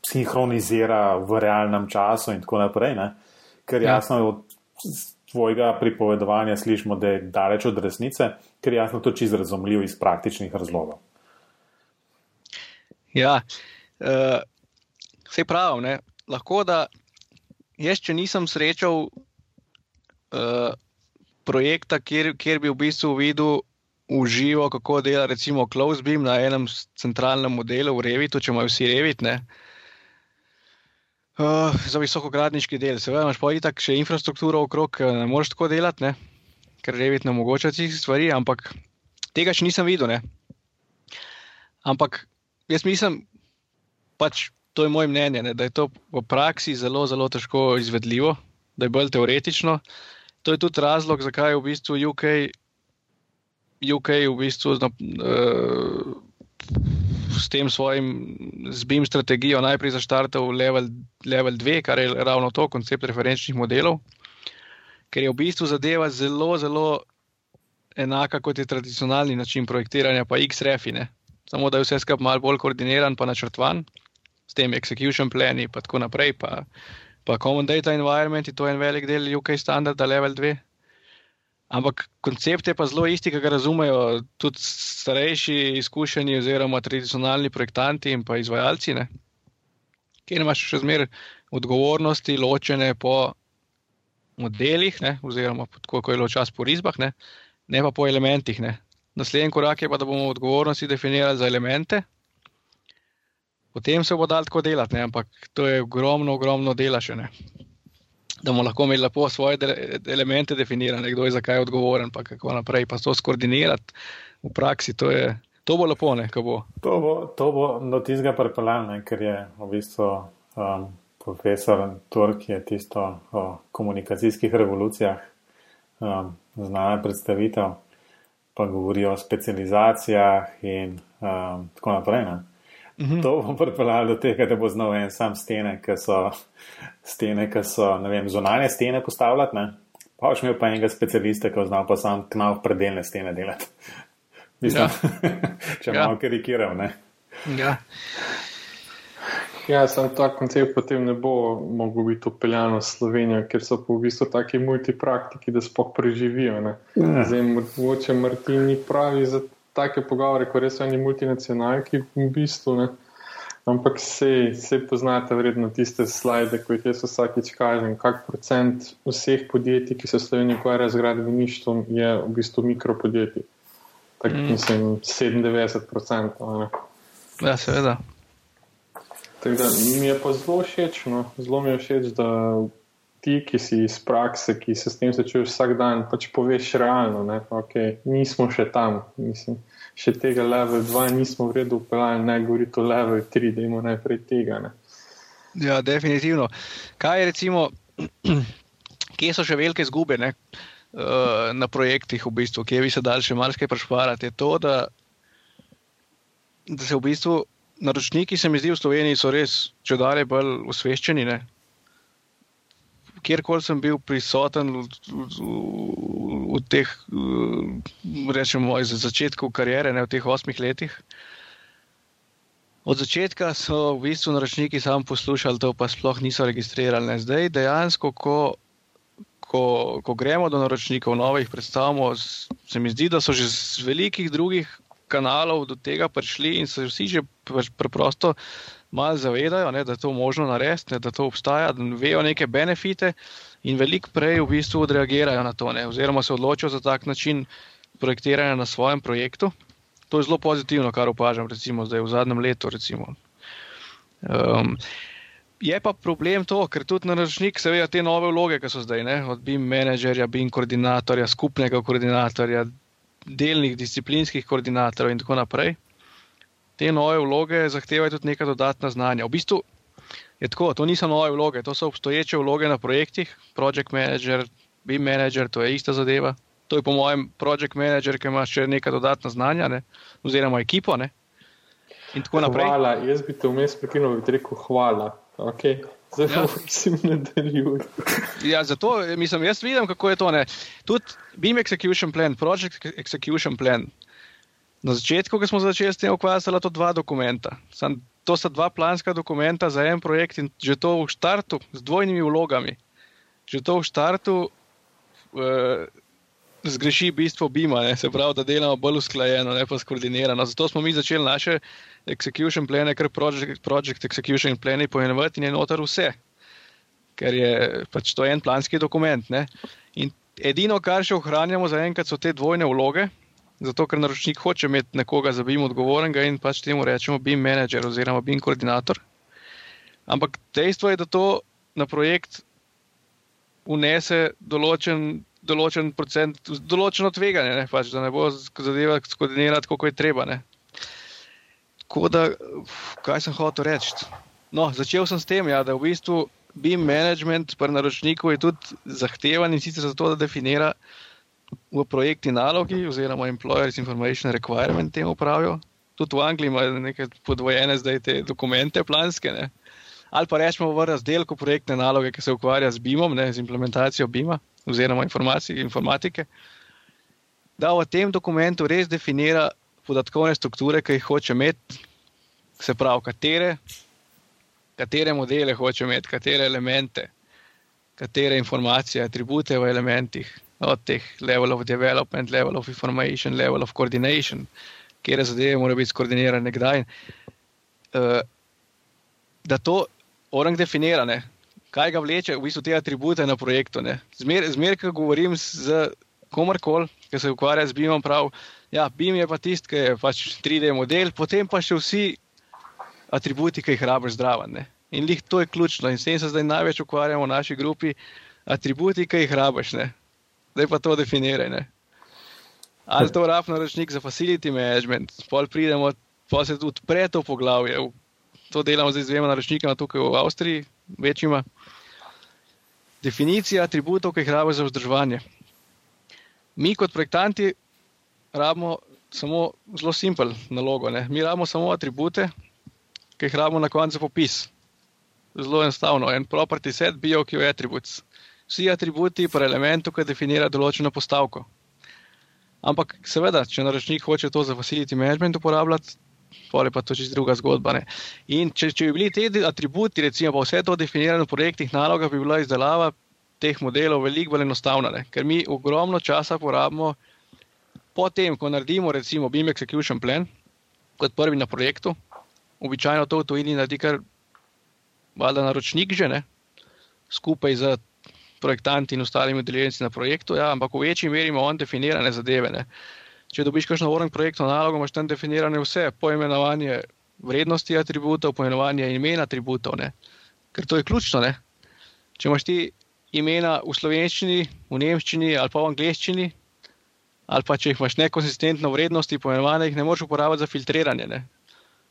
sinhronizira v realnem času, in tako naprej. Ne? Ker ja. jasno ja. od tvojega pripovedovanja slišimo, da je daleč od resnice, ker jasno to čisto razumljivo iz praktičnih razlogov. Ja, uh, eh, vse prav. Ne? Lahko da jaz, če nisem srečal uh, projekta, kjer, kjer bi v bistvu videl uživo, kako dela recimo Closebeam na enem centralnem modelu v Revitu, če imajo vsi Revit. Ne? Uh, za visokogradniški del, seveda, imaš pa itak še infrastrukturo okrog, ne moreš tako delati? Ker Revit ne omogoča tih stvari, ampak tega še nisem videl. Ne? Ampak jaz mislim, pač to je moje mnenje, ne? da je to v praksi zelo, zelo težko izvedljivo, da je bolj teoretično. To je tudi razlog, zakaj je v bistvu UK UK v bistvu na, uh, s tem svojim zbim strategijo najprej zaštartal level, level 2, kar je ravno to, koncept referenčnih modelov, ker je v bistvu zadeva zelo, zelo enaka kot je tradicionalni način projektiranja, pa XREF-ine. Samo da je vse skupaj malo bolj koordiniran, pa načrtovan, s tem execution plani, pa tako naprej, pa, pa common data environment, to je en velik del UK standarda level 2. Ampak koncept je pa zelo isti, ki ga razumejo tudi starejši, izkušeni, oziroma tradicionalni projektanti in pa izvajalci, ne? kjer imaš še zmeraj odgovornosti, ločene po modelih, ne? oziroma kako je bilo čas po risbah, ne? ne pa po elementih. Ne? Naslednji korak je pa, da bomo odgovornosti definirali za elemente. Potem se bo dal tako delati, ne? ampak to je ogromno, ogromno dela še ne da bomo lahko imeli lepo svoje de elemente definirane, kdo je za kaj odgovoren, pa kako naprej, pa to skoordinirati v praksi. To, je, to bo lepo, ne, bo. To bo, to bo do tistega pripeljano, ker je v bistvu um, profesor Turk je tisto o komunikacijskih revolucijah um, znala predstavitev, pa govori o specializacijah in um, tako naprej. Ne. -hmm. To bo pripeljalo do tega, da bo znal en sam stene, ki so, stene, ki so vem, zunanje stene postavljati. Ne? Pa še imel pa enega specialista, ki je znal pa sam knal predeljne stene delati. <laughs> Mislim, ja. <laughs> če ja. malo karikiral. Ja. Ja, sem ta koncept potem ne bo mogel biti upeljan v Slovenijo, ker so po v bistvu taki multipraktiki, da spoh preživijo. Ja. Zdaj, mogoče Martin ni pravi za take pogovore, ko res so oni multinacionalki v bistvu. Ne? Ampak vse poznate, vredno tiste slide, ko jih jaz vsakeč kažem, kak procent vseh podjetij, ki se v Sloveniji ukvarjajo z gradbeništvom, je v bistvu mikropodjetij. Tako mm. mislim, 97 procentov. Ja, seveda. Tako da mi je pa zelo všeč, no? zelo mi je všeč, da ti, ki si iz prakse, ki se s tem srečuješ vsak dan, pač poveš realno, da okay, nismo še tam. Mislim, še tega level 2 nismo v redu upeljali, ne govori to level 3, da imamo najprej tega. Ne. Ja, definitivno. Kaj je recimo, <clears throat> kje so še velike zgube ne, uh, na projektih, v bistvu, kje bi se dal še marsikaj prešparati? Je to, da, da se v bistvu naročniki, se mi zdi, v Sloveniji so res če dalje bolj osveščeni. Ne kjerkoli sem bil prisoten v, v, v teh, rečemo, začetku karijere, ne v teh osmih letih. Od začetka so v bistvu naročniki samo poslušali to, pa sploh niso registrirali. Ne. Zdaj dejansko, ko, ko, ko gremo do naročnikov, novih predstavamo, se mi zdi, da so že z velikih drugih kanalov do tega prišli in so vsi že preprosto malo zavedajo, ne, da je to možno narediti, da to obstaja, da vejo neke benefite in veliko prej v bistvu odreagirajo na to, ne, oziroma se odločijo za tak način projektiranja na svojem projektu. To je zelo pozitivno, kar opažam, recimo zdaj v zadnjem letu. Um, je pa problem to, ker tudi na računik se vejo te nove vloge, ki so zdaj, ne, od BIM menedžerja, BIM koordinatorja, skupnega koordinatorja, delnih disciplinskih koordinatorjev in tako naprej. te nove vloge zahtevajo tudi neka dodatna znanja. V bistvu je tako, to niso nove vloge, to so obstoječe vloge na projektih, project manager, BIM manager, to je ista zadeva. To je po mojem project manager, ki ima še neka dodatna znanja, ne? oziroma ekipo. Ne? In tako naprej. Hvala, jaz bi te vmes prekinil, bi rekel hvala. Okay. Zelo si ja. nadaljuj. Ja, zato mislim, jaz vidim, kako je to. Ne? Tudi BIM execution plan, project execution plan. Na začetku, ko smo začeli s tem ukvarjati, sta to dva dokumenta. Sam, to sta dva planska dokumenta za en projekt in že to v štartu z dvojnimi vlogami. Že to v štartu uh, zgreši bistvo BIM-a, se pravi, da delamo bolj usklajeno, ne pa skoordinirano. Zato smo mi začeli naše execution plane, kar project, project execution plane poimenovati in je noter vse, ker je pač to en planski dokument. Ne? In edino, kar še ohranjamo za enkrat, so te dvojne vloge. Zato, ker naročnik hoče imeti nekoga za BIM odgovornega in pač temu rečemo BIM manager oziroma BIM koordinator. Ampak dejstvo je, da to na projekt unese določen določen procent, določeno tveganje, ne, pač, da ne bo zadeva skoordinirati, kako je treba. Ne. Tako da, kaj sem hotel reči? No, začel sem s tem, ja, da v bistvu BIM management pri naročniku je tudi zahtevan in sicer zato, da definira v projekti nalogi oziroma employers information requirement temu pravijo. Tudi v Angliji imajo neke podvojene zdaj te dokumente planske. Ne. Ali pa rečemo v razdelku projektne naloge, ki se ukvarja z BIM-om, z implementacijo BIM-a oziroma informatike, da v tem dokumentu res definira podatkovne strukture, ki jih hoče imeti, se pravi, katere, katere modele hoče imeti, katere elemente, katere informacije, atribute v elementih, od teh level of development, level of information, level of coordination, kje zadeve morajo biti skoordinirane, kdaj. Uh, da to orang definirane, kaj ga vleče, v bistvu te atribute na projektu. Zmer, zmer ko govorim z komarkoli, ki se ukvarja z BIM-om, prav, ja, BIM je pa tisti, ki je pač 3D model, potem pa še vsi atributi, ki jih rabiš zdraven. Ne? In lih to je ključno. In s tem se zdaj največ ukvarjamo v naši grupi, atributi, ki jih rabiš, ne? zdaj pa to definiraj. Ne? Ali to rab naročnik za facility management, pol pridemo, pa se tudi odpre to poglavje. To delamo zdaj z dvema naročnikama tukaj v Avstriji, večjima definicija atributov, ki jih rabimo za vzdrževanje. Mi, kot projektanti, rabimo samo zelo simpel nalogo. Ne? Mi rabimo samo atribute, ki jih rabimo na koncu popis. Zelo enostavno. En property set, BioQ attributes. Vsi atributi pa elementu, ki definira določeno postavko. Ampak, seveda, če naročnik hoče to za facility management uporabljati, pa je pa to čisto druga zgodba. Ne? In če, če bi bili ti atributi, recimo, pa vse to definirano v projektih naloga, bi bila izdelava teh modelov veliko bolj enostavna, ne? ker mi ogromno časa porabimo potem, ko naredimo recimo BIM execution plan kot prvi na projektu. Običajno to v tujini naredi kar valjda naročnik že, ne? skupaj z projektanti in ostalimi udeleženci na projektu, ja, ampak v večji meri imamo on definirane zadeve. Ne? Če dobiš kakšno vrn projektno nalogo, imaš tam definirane vse, poimenovanje vrednosti atributov, poimenovanje imen atributov. Ne? Ker to je ključno. Ne? Če imaš ti imena v slovenščini, v nemščini ali pa v angleščini, ali pa če jih imaš nekonsistentno vrednosti, poimenovane, jih ne moreš uporabljati za filtriranje. Ne?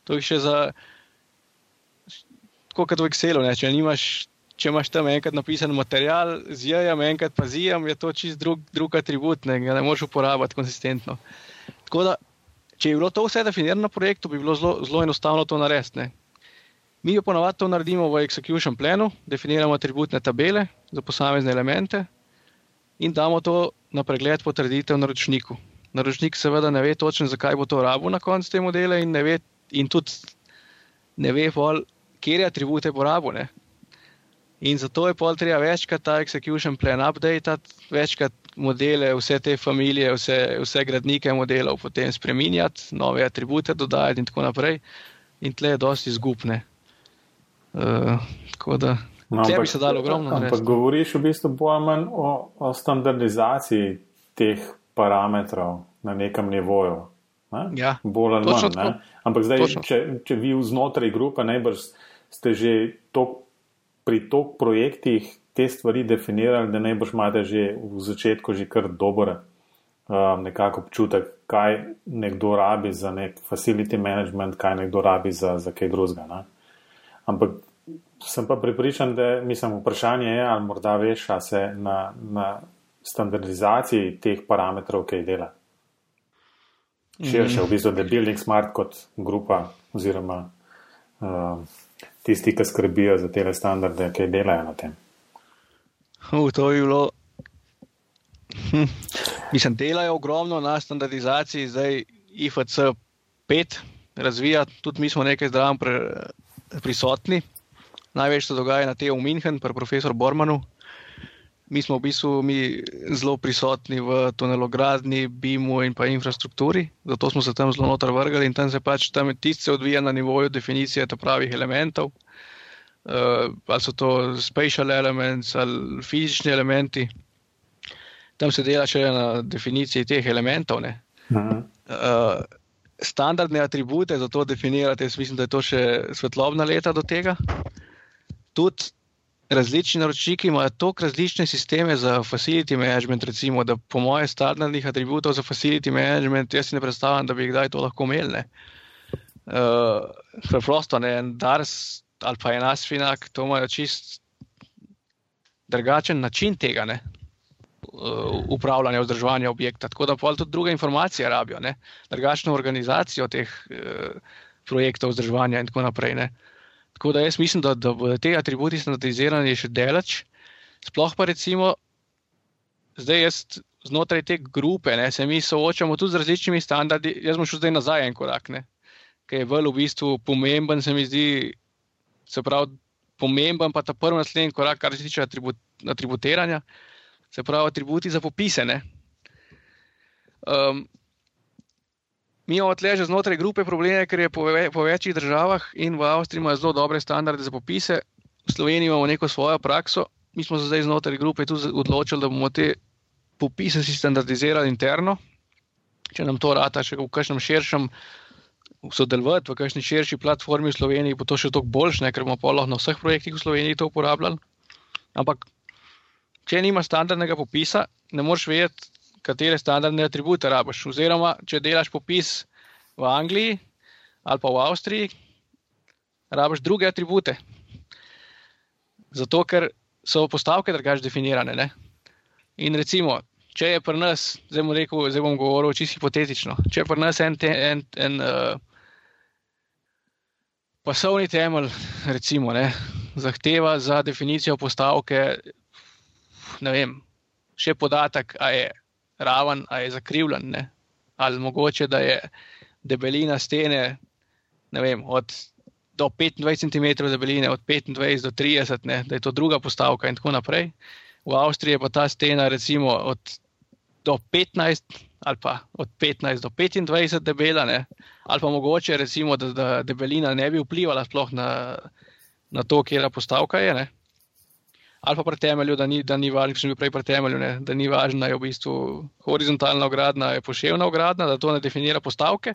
To je še za. Kot v Excelu, ne? če nimaš če imaš tam enkrat napisan material, z jajem, enkrat pa z jajem, je to čist drug, drug atribut, ne, ne moreš uporabljati konsistentno. Tako da, če je bilo to vse definirano na projektu, bi bilo zelo, zelo enostavno to narediti. Mi jo ponovadi to naredimo v execution planu, definiramo atributne tabele za posamezne elemente in damo to na pregled potrditev naročniku. Naročnik seveda ne ve točno, zakaj bo to rabo na koncu te modele in, ve, in tudi ne ve, kje je atribute porabo. In zato je pol treba večkrat ta execution plan update, večkrat modele, vse te familije, vse, vse gradnike modelov potem spremenjati, nove atribute dodajati in tako naprej. In tle je dosti izgubne. Uh, tako da. No, ampak, bi se dalo ogromno. Ampak narediti. govoriš v bistvu bolj manj o, o standardizaciji teh parametrov na nekem nivoju. Ne? Ja, bolj ali manj. Ampak zdaj, če, če vi znotraj grupe najbrž ste že to pri tok projektih te stvari definirali, da najbrž imate že v začetku že kar dober um, nekako občutek, kaj nekdo rabi za nek facility management, kaj nekdo rabi za, za kaj drugega. Ampak sem pa pripričan, da mislim, vprašanje je, ali morda veš, a se na, na standardizaciji teh parametrov kaj dela. Širše, v bistvu, da je Building Smart kot grupa oziroma uh, tisti, ki skrbijo za te standarde, kaj delajo na tem. Uh, to je bilo Hm. Mislim, delajo ogromno na standardizaciji, zdaj IFC 5 razvija, tudi mi smo nekaj zdravo prisotni. Največ se dogaja na tem v München, pri profesorju Bormanu. Mi smo v bistvu mi zelo prisotni v tunelogradni, BIM-u in pa infrastrukturi, zato smo se tam zelo noter vrgali in tam se pač tam tisti odvija na nivoju definicije pravih elementov. Uh, ali so to spatial elements ali fizični elementi tam se dela še na definiciji teh elementov. Uh, standardne atribute za to definirate, jaz mislim, da je to še svetlobna leta do tega. Tudi različni naročniki imajo tako različne sisteme za facility management, recimo, da po mojem standardnih atributov za facility management, jaz si ne predstavljam, da bi kdaj to lahko imeli. Uh, preprosto ne, Dars ali pa enas finak, to imajo čist drugačen način tega. Ne. Uh, upravljanja, vzdrževanja objekta. Tako da pa tudi druge informacije rabijo, ne? drugačno organizacijo teh uh, projektov vzdrževanja in tako naprej. Ne? Tako da jaz mislim, da, da bodo te atributi standardizirani še delač. Sploh pa recimo, zdaj jaz znotraj te grupe, ne, se mi soočamo tudi z različnimi standardi. Jaz bom šel zdaj nazaj en korak, ki je v bistvu pomemben, se mi zdi, se pravi, pomemben pa ta prvi naslednji korak, kar se tiče atribut, atributiranja se pravi, atributi za popisane. Um, mi imamo tle že znotraj grupe probleme, ker je po, ve, po večjih državah in v Avstriji imajo zelo dobre standarde za popise, v Sloveniji imamo neko svojo prakso. Mi smo se zdaj znotraj grupe tudi odločili, da bomo te popise si standardizirali interno. Če nam to rata še v kakšnem širšem sodelovati, v kakšni širši platformi v Sloveniji, bo to še toliko boljše, ker bomo lahko na vseh projektih v Sloveniji to uporabljali. Ampak če nimaš standardnega popisa, ne moreš vedeti, katere standardne atribute rabiš. Oziroma, če delaš popis v Angliji ali pa v Avstriji, rabiš druge atribute. Zato, ker so postavke drugače definirane. Ne? In recimo, če je pri nas, zdaj bom, rekel, zdaj bom govoril čisto hipotetično, če je pri nas en, te, en, en uh, pasovni temelj, recimo, ne, zahteva za definicijo postavke ne vem, še podatek, ali je raven, ali je zakrivljen, ne? ali mogoče, da je debelina stene vem, od, do 25 cm debeline, od 25 do 30, ne? da je to druga postavka in tako naprej. V Avstriji pa ta stena recimo od do 15 ali pa od 15 do 25 debela, ne? ali pa mogoče recimo, da, da debelina ne bi vplivala sploh na, na to, kje je postavka. Je, ali pa pri temelju, da ni, da ni važno, če bi prej pri temelju, ne, da ni važno, je v bistvu horizontalna ogradna, je poševna ogradna, da to ne definira postavke.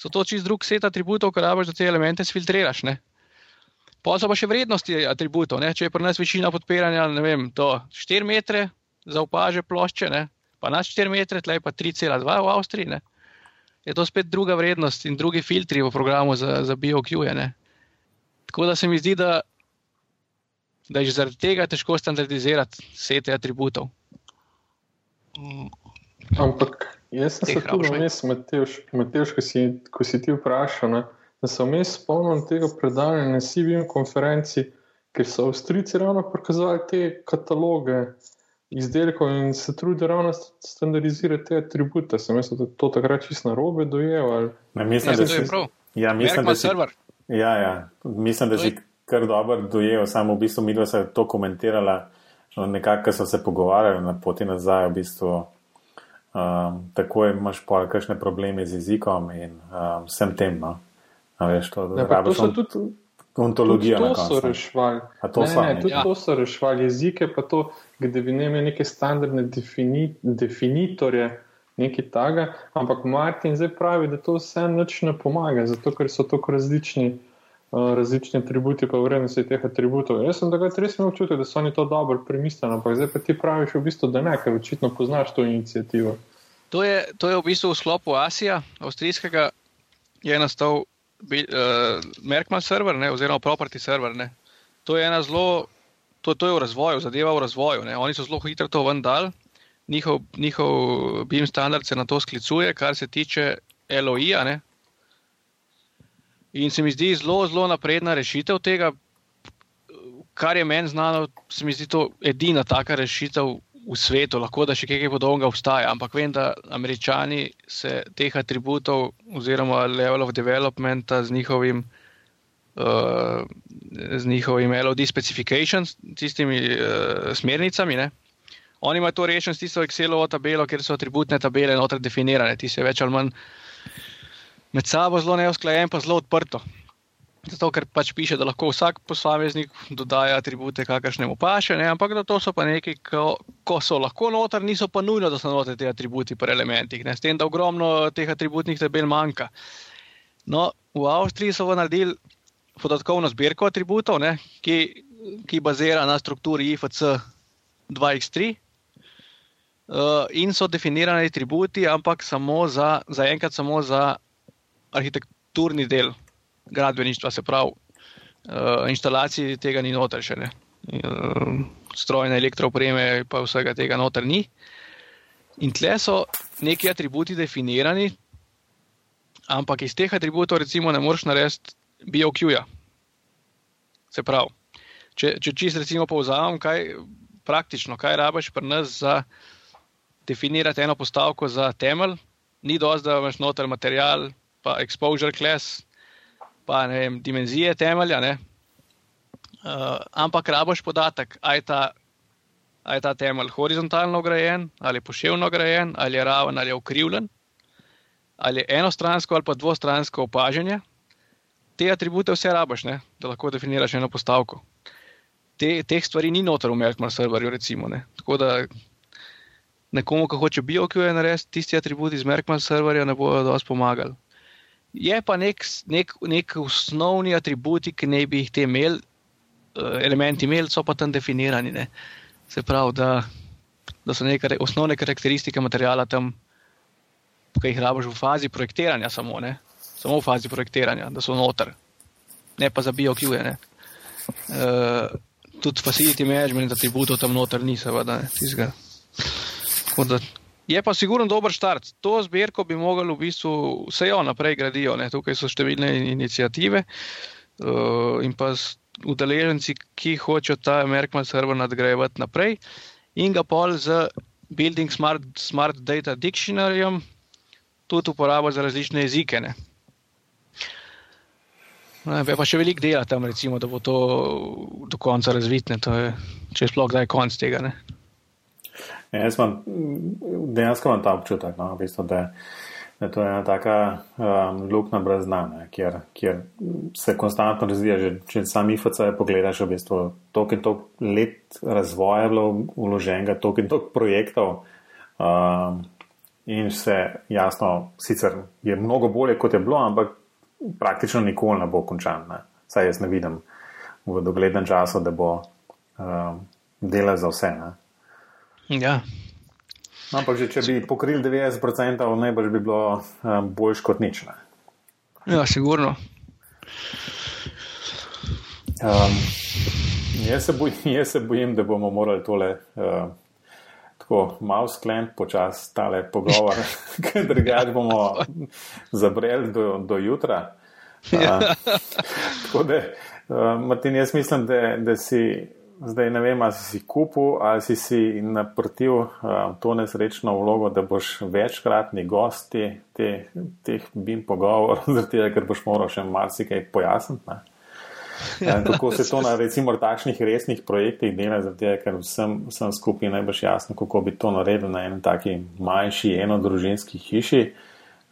So to čist drug set atributov, ki rabiš, da te elemente filtriraš. Pa so pa še vrednosti atributov. Ne? Če je pri nas večina podpiranja, ne vem, to 4 metre za opaže plošče, ne? pa nas 4 metre, tleh pa 3,2 v Avstriji. Ne? Je to spet druga vrednost in drugi filtri v programu za, za BioQ. Tako da se mi zdi, da da je zaradi tega težko standardizirati vse te atributov. Ampak jaz sem se tudi vmes, Matejš, ko, ko si ti vprašal, ne, da sem vmes spomnil tega predavanja na CVM konferenci, ker so Avstrijci ravno prikazali te kataloge izdelkov in se trudijo ravno standardizirati te atribute. Sem da to takrat čisto narobe dojel. Ne, mislim, ja, da, si prav. Ja, mislim, da si, ja, ja, mislim, da si kar dobro dojel, samo v bistvu mi dva se to komentirala, no, nekako so se pogovarjali na poti nazaj, v bistvu um, tako imaš pa kakšne probleme z jezikom in um, vsem tem. No? Veš, to, ja, to so tudi ontologijo. To so rešvali. To, ne, ne, tudi ja. to so rešvali jezike, pa to, kde bi ne imeli neke standardne defini, definitorje. Nekaj takega, ampak Martin zdaj pravi, da to vse noč ne pomaga, zato ker so tako različni uh, različni atributi, pa vrednosti teh atributov. Jaz sem takrat res imel občutek, da so oni to dobro premislili, ampak zdaj pa ti praviš v bistvu, da ne, ker očitno poznaš to inicijativo. To je, to je v bistvu v sklopu Asija, avstrijskega, je nastal uh, Merkman server, ne, oziroma property server. Ne. To je ena zelo, to, to je v razvoju, zadeva v razvoju. Ne. Oni so zelo hitro to vendal, njihov, njihov BIM standard se na to sklicuje, kar se tiče LOI-ja. In se mi zdi zelo, zelo napredna rešitev tega, kar je meni znano, se mi zdi to edina taka rešitev v svetu, lahko da še kaj podobnega obstaja, ampak vem, da američani se teh atributov oziroma level of developmenta z njihovim, uh, z njihovim LOD specifications, tistimi uh, smernicami, ne? oni imajo to rešeno s tisto Excelovo tabelo, ker so atributne tabele noter definirane, ti se več ali manj med sabo zelo neusklajen, pa zelo odprto. Zato, ker pač piše, da lahko vsak posameznik dodaja atribute, kakršne mu paše, ne? ampak da to so pa neki, ko, ko so lahko noter, niso pa nujno, da so noter ti atributi pri elementih. Ne? S tem, da ogromno teh atributnih tabel manjka. No, v Avstriji so naredili podatkovno zbirko atributov, ne? ki, ki bazira na strukturi IFC 2x3. Uh, in so definirani atributi, ampak samo za, za enkrat, samo za arhitekturni del gradbeništva, se pravi, uh, instalaciji tega ni noter še ne. Uh, strojne elektroopreme, pa vsega tega noter ni. In tle so neki atributi definirani, ampak iz teh atributov, recimo, ne moreš narediti BOQ-ja. Se pravi, če, če čisto recimo povzamem, kaj praktično, kaj rabiš pri nas za definirati eno postavko za temelj, ni dosti, da imaš noter material, pa exposure class, pa ne vem, dimenzije temelja. Uh, ampak raboš podatek, je, ta, je ta temelj horizontalno grajen, ali poševno grajen, ali je raven, ali je ukrivljen, ali je enostransko ali pa dvostransko opažanje. Te atribute vse raboš, ne? da lahko definiraš eno postavko. Te, teh stvari ni noter v Melkmar serverju, recimo. Ne? Tako da nekomu, ki hoče BioQ narediti, tisti atributi iz Melkmar serverja ne bodo dosti pomagali. Je pa nek, nek, nek osnovni atributi, ki ne bi jih te imeli, uh, elementi imeli, so pa tam definirani. Ne. Se pravi, da, da so neke osnovne karakteristike materijala tam, ki jih rabiš v fazi projektiranja, samo, samo v fazi projektiranja, da so noter, ne pa za BioQ. Uh, eh, tudi facility management atributov tam noter ni, seveda, tizga. Tako da Je pa sigurno dober štart. To zbirko bi mogli v bistvu vse jo naprej gradijo. Ne? Tukaj so številne inicijative uh, in pa udeleženci, ki hočejo ta Merkman server nadgrajevati naprej in ga pol z Building Smart, Smart Data Dictionaryjem tudi uporabljati za različne jezike. Ne? Ne, pa še veliko dela tam, recimo, da bo to do konca razvitne, če je sploh kdaj konc tega. Ne? Ja, jaz imam dejansko imam ta občutek, no, v bistvu, da, da to je ena taka um, luknja brez znanja, kjer, kjer se konstantno razvija. Že, če sam IFC pogledaš, v bistvu toliko in toliko let razvoja je bilo vloženega, toliko in toliko projektov. Um, in se jasno, sicer je mnogo bolje, kot je bilo, ampak praktično nikoli ne bo končan. Ne. Saj jaz ne vidim v doglednem času, da bo um, dela za vse. Ne. Ja. Ampak, že, če bi pokrili 90%, najbolj bi bilo um, boljš kot nič. Ne? Ja, sigurno. Um, jaz, se bojim, <laughs> jaz se bojim, da bomo morali tole uh, tako malo skleniti, počasi tale pogovor, <laughs> ker drugače bomo zabreli do, do jutra. Uh, <laughs> tako da, uh, Martin, jaz mislim, da, da si zdaj ne vem, ali si kupil ali si si naprtil uh, to nesrečno vlogo, da boš večkratni gost te, te, teh bim pogovorov, <laughs> zaradi tega, ker boš moral še marsikaj pojasniti. Ne? Ja, kako se to na recimo takšnih resnih projektih dela, zato ker vsem, vsem skupaj najbrž jasno, kako bi to naredil na enem taki manjši enodružinski hiši.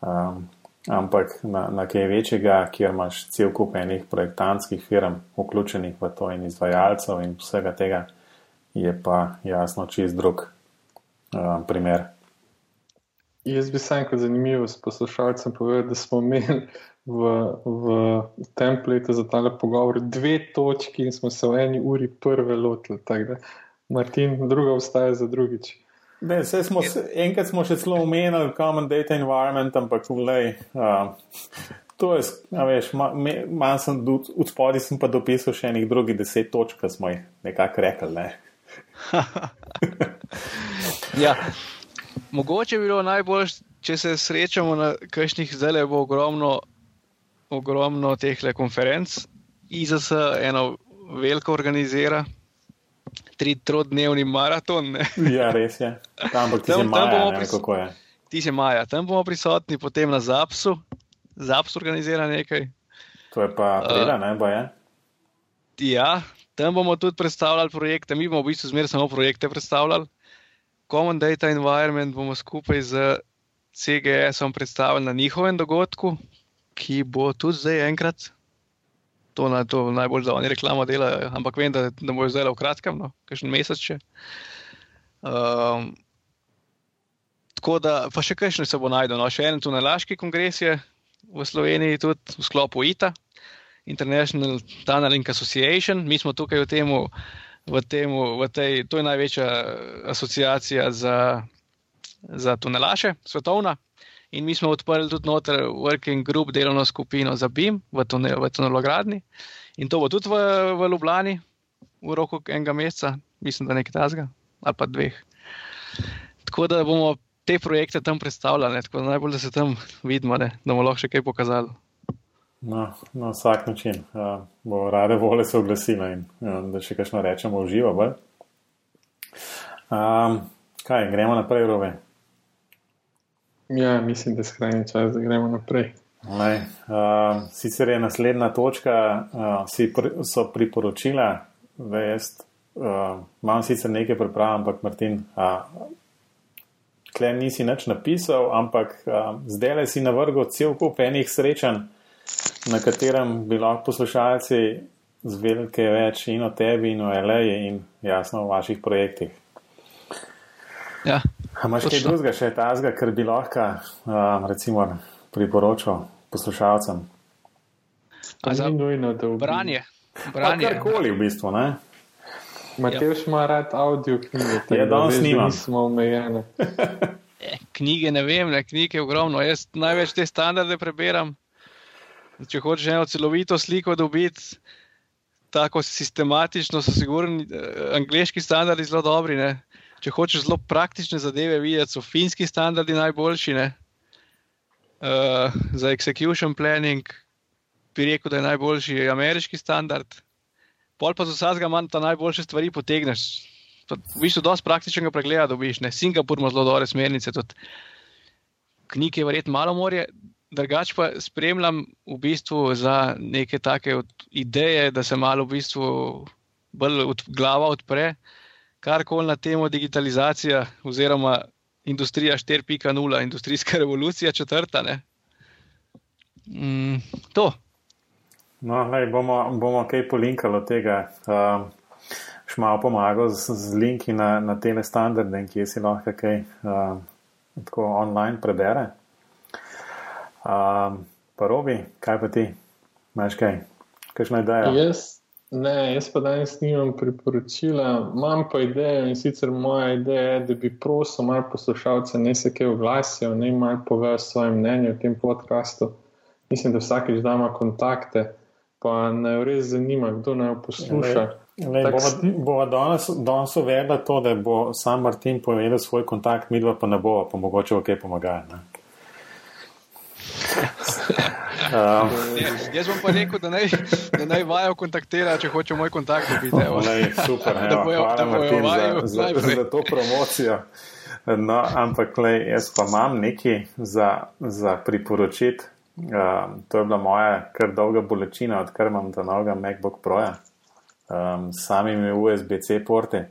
Um, ampak na, na kaj večjega, kjer imaš cel kup enih projektantskih firm vključenih v to in izvajalcev in vsega tega, je pa jasno čist drug uh, primer. Jaz bi sam kot zanimivo s poslušalcem povedal, da smo imeli v, v template za tale pogovor dve točki in smo se v eni uri prve lotili. Martin, druga vstaja za drugič. Ne, smo, enkrat smo še celo omenili Common Data Environment, ampak vlej, uh, to je, veš, malo sem od spodaj sem pa dopisal še enih drugih deset točk, ki smo jih nekako rekli. Ne. <laughs> ja, mogoče bi bilo najbolj, če se srečamo na kakšnih zdaj bo ogromno, ogromno teh konferenc. IZS eno veliko organizira, trodnevni maraton. Ne? Ja, res je. Tam, tam, tam bomo prisotni. Ti si Maja, tam bomo prisotni, potem na Zapsu. Zaps organizira nekaj. To je pa prela, uh, ne boje. Ja, tam bomo tudi predstavljali projekte. Mi bomo v bistvu zmeraj samo projekte predstavljali. Common Data Environment bomo skupaj z CGS-om predstavili na njihovem dogodku, ki bo tudi zdaj enkrat to, na, to najbolj za oni reklamo delajo, ampak vem, da, da bo zdaj v kratkem, no, kakšen mesec. Um, tako da, pa še kakšne se bo najdel. No, še en tunelaški kongres je v Sloveniji, tudi v sklopu ITA, International Tunneling Association. Mi smo tukaj v tem, v temu, v tej, to je največja asociacija za, za tunelaše, svetovna. In mi smo odprli tudi noter working group, delovno skupino za BIM v, tunel, v tunelogarni. In to bo tudi v, v Ljubljani v roku enega meseca, mislim, da nekaj tasga ali pa dveh. Tako da bomo te projekte tam predstavljali, tako da najbolj, da se tam vidimo, ne, da bomo lahko še kaj pokazali. No, na vsak način uh, bo rade vole se oglasila in uh, da še kakšno rečemo v živo. Um, kaj, gremo naprej, Rove. Ja, mislim, da je skrajni čas, da gremo naprej. Lej, uh, sicer je naslednja točka, uh, pr so priporočila, jaz uh, imam sicer nekaj priprav, ampak Martin, uh, klej nisi nič napisal, ampak uh, zdaj le si navrgo cel kup enih srečanj, na katerem bi lahko poslušalci zvedeli kaj več in o tebi, in o LA, in jasno o vaših projektih. Ja. Imáš kaj drugega, še tazga, kar bi lahko um, recimo, priporočil poslušalcem? Za nujno, da v branje. Branje. Karkoli v bistvu, ne? Matejš ja. ima rad audio knjige. Ja, danes snimam. Smo omejeni. <laughs> E, knjige ne vem, ne, knjige je ogromno. Jaz največ te standarde preberam. Če hočeš eno celovito sliko dobiti, tako sistematično, so sigurni, eh, angliški standardi zelo dobri. Ne če hočeš zelo praktične zadeve videti, so finski standardi najboljši. Uh, za execution planning bi rekel, da je najboljši ameriški standard. Pol pa za vsakega manj ta najboljše stvari potegneš. Pa v bistvu dosti praktičnega pregleda dobiš. Ne? Singapur ima zelo dobre smernice, tudi knjige je verjetno malo morje. Drugač pa spremljam v bistvu za neke take ideje, da se malo v bistvu bolj od, glava odpre. Uh, karkoli na temo digitalizacija oziroma industrija 4.0, industrijska <laughs> revolucija četrta. Mm, to. No, lej, bomo, bomo kaj polinkali od tega. Uh, Šmal pomagal z, z linki na, na te standarde, ki si lahko kaj uh, tako online prebere. Uh, pa robi, kaj pa ti, imaš kaj, kakšna ideja? Yes. Ne, jaz pa danes nimam priporočila, imam pa idejo in sicer moja ideja je, da bi prosil malo poslušalce, ne se kaj oglasijo, ne malo povejo svoje mnenje o tem podkastu. Mislim, da vsakeč dama kontakte, pa ne res zanima, kdo naj posluša. Bova danes, danes uvedla to, da bo sam Martin povedal svoj kontakt, mi dva pa ne bova, pa mogoče v kaj pomagati. Um. Jaz bom pa rekel, da naj, da naj vajo kontaktira, če hoče moj kontakt dobiti. Lej, super, da bojo, hvala da bojo Martin za, za, za to promocijo. No, ampak lej, jaz pa imam nekaj za, za priporočiti. Um, to je bila moja kar dolga bolečina, odkar imam ta novega MacBook Pro, um, samimi USB-C porti.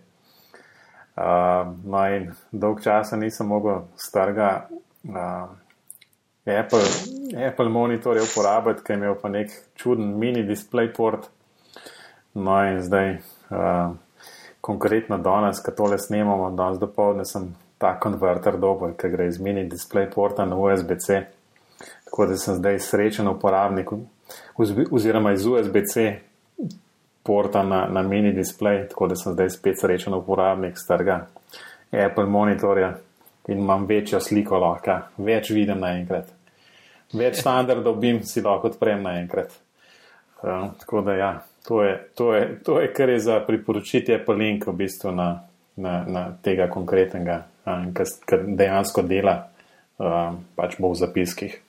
Um, no, in dolg časa nisem mogel starga. Um, Apple, Apple monitor je uporabljati, ker je imel pa nek čuden mini display port. No in zdaj, uh, konkretno danes, ko tole snemamo, danes do povdne sem ta konverter dobil, ker gre iz mini display porta na USB-C. Tako da sem zdaj srečen uporabnik, oziroma iz USB-C porta na, na mini display, tako da sem zdaj spet srečen uporabnik starega Apple monitorja in imam večjo sliko lahko, več vidim naenkrat. Več standardov bim si lahko odprem naenkrat. Uh, tako da ja, to je, to, je, to je, kar je za priporočiti Apple link v bistvu na, na, na tega konkretnega, uh, kar dejansko dela, uh, pač bo v zapiskih.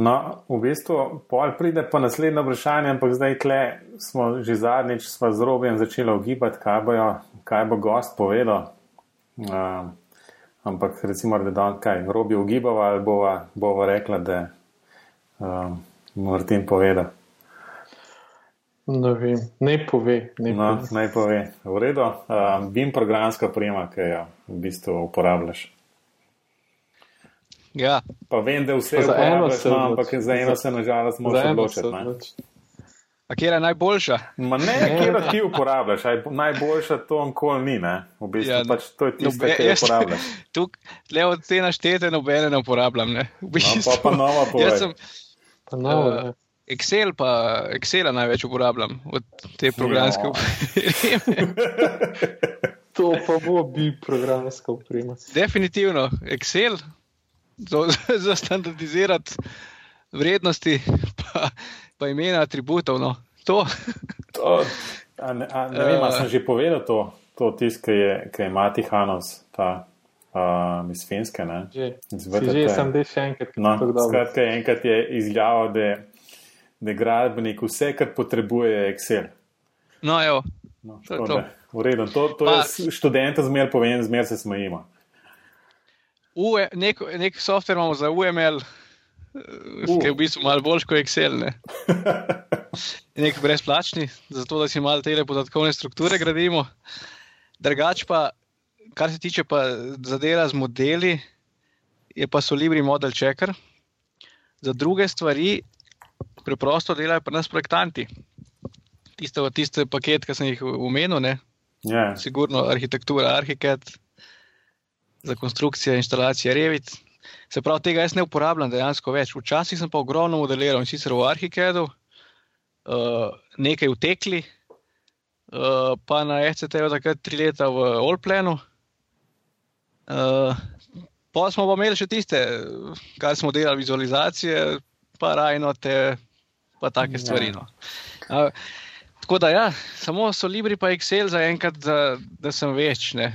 No, v bistvu, pol pride pa naslednje vprašanje, ampak zdaj tle smo že zadnjič s robjem začeli ugibati, kaj, kaj bo gost povedal. Uh, ampak recimo, da dan kaj, robi ugibava ali bova, bova rekla, da uh, Martin poveda. Ne vem, ne pove. Ne no, pove. naj pove. V redu, uh, bim programska prema, ki jo v bistvu uporabljaš. Ja. Pa vem, da vse uporabljaš, no, ampak za eno se nažalost moraš odločiti. A kje je najboljša? Ma ne, kje ti uporabljaš, Aj, najboljša to nikoli ni, ne? v bistvu ja, pač to je tisto, kar ti uporabljaš. <laughs> Le od te naštete nobene ne uporabljam. Ne? V bistvu, no, pa, pa nova povem. Uh, Excel pa Excela največ uporabljam od te programske opreme. <laughs> to pa bo bi programska oprema. Definitivno Excel za standardizirati vrednosti. Pa, pa imena atributov. No. To. to a ne, a ne vem, ali sem že povedal to, to tisk, ki je, ki je Mati Hanos, ta uh, iz Finske. Že, že sem bil še enkrat. No, skratka, enkrat je izjavil, da, da je gradbenik vse, kar potrebuje, je Excel. No, evo. No, to, to. Uredno, to, to je študenta zmer povem, zmer se smejimo. Nek, nek softver imamo za UML, uh. ki je v bistvu malo boljši kot Excel. Ne? <laughs> Nek brezplačni, zato da si malo te podatkovne strukture gradimo. Drugač pa, kar se tiče zadela z modeli, je pa Solibri model checker. Za druge stvari preprosto delajo pa nas projektanti. Tiste, tiste paket, ki sem jih omenil, ne? Yeah. Ja. Sigurno arhitektura, arhitekt, za konstrukcijo, instalacijo, revit. Se pravi, tega jaz ne uporabljam dejansko več. Včasih sem pa ogromno modeliral in sicer v Arhikedu, uh, nekaj v Tekli, uh, pa na FCT-ju takrat tri leta v Olplenu. Uh, pa smo pa imeli še tiste, kar smo delali, vizualizacije, pa rajnote, pa take ja. stvari. No. Uh, tako da, ja, samo so Libri pa Excel za enkrat, da, da sem več. Ne.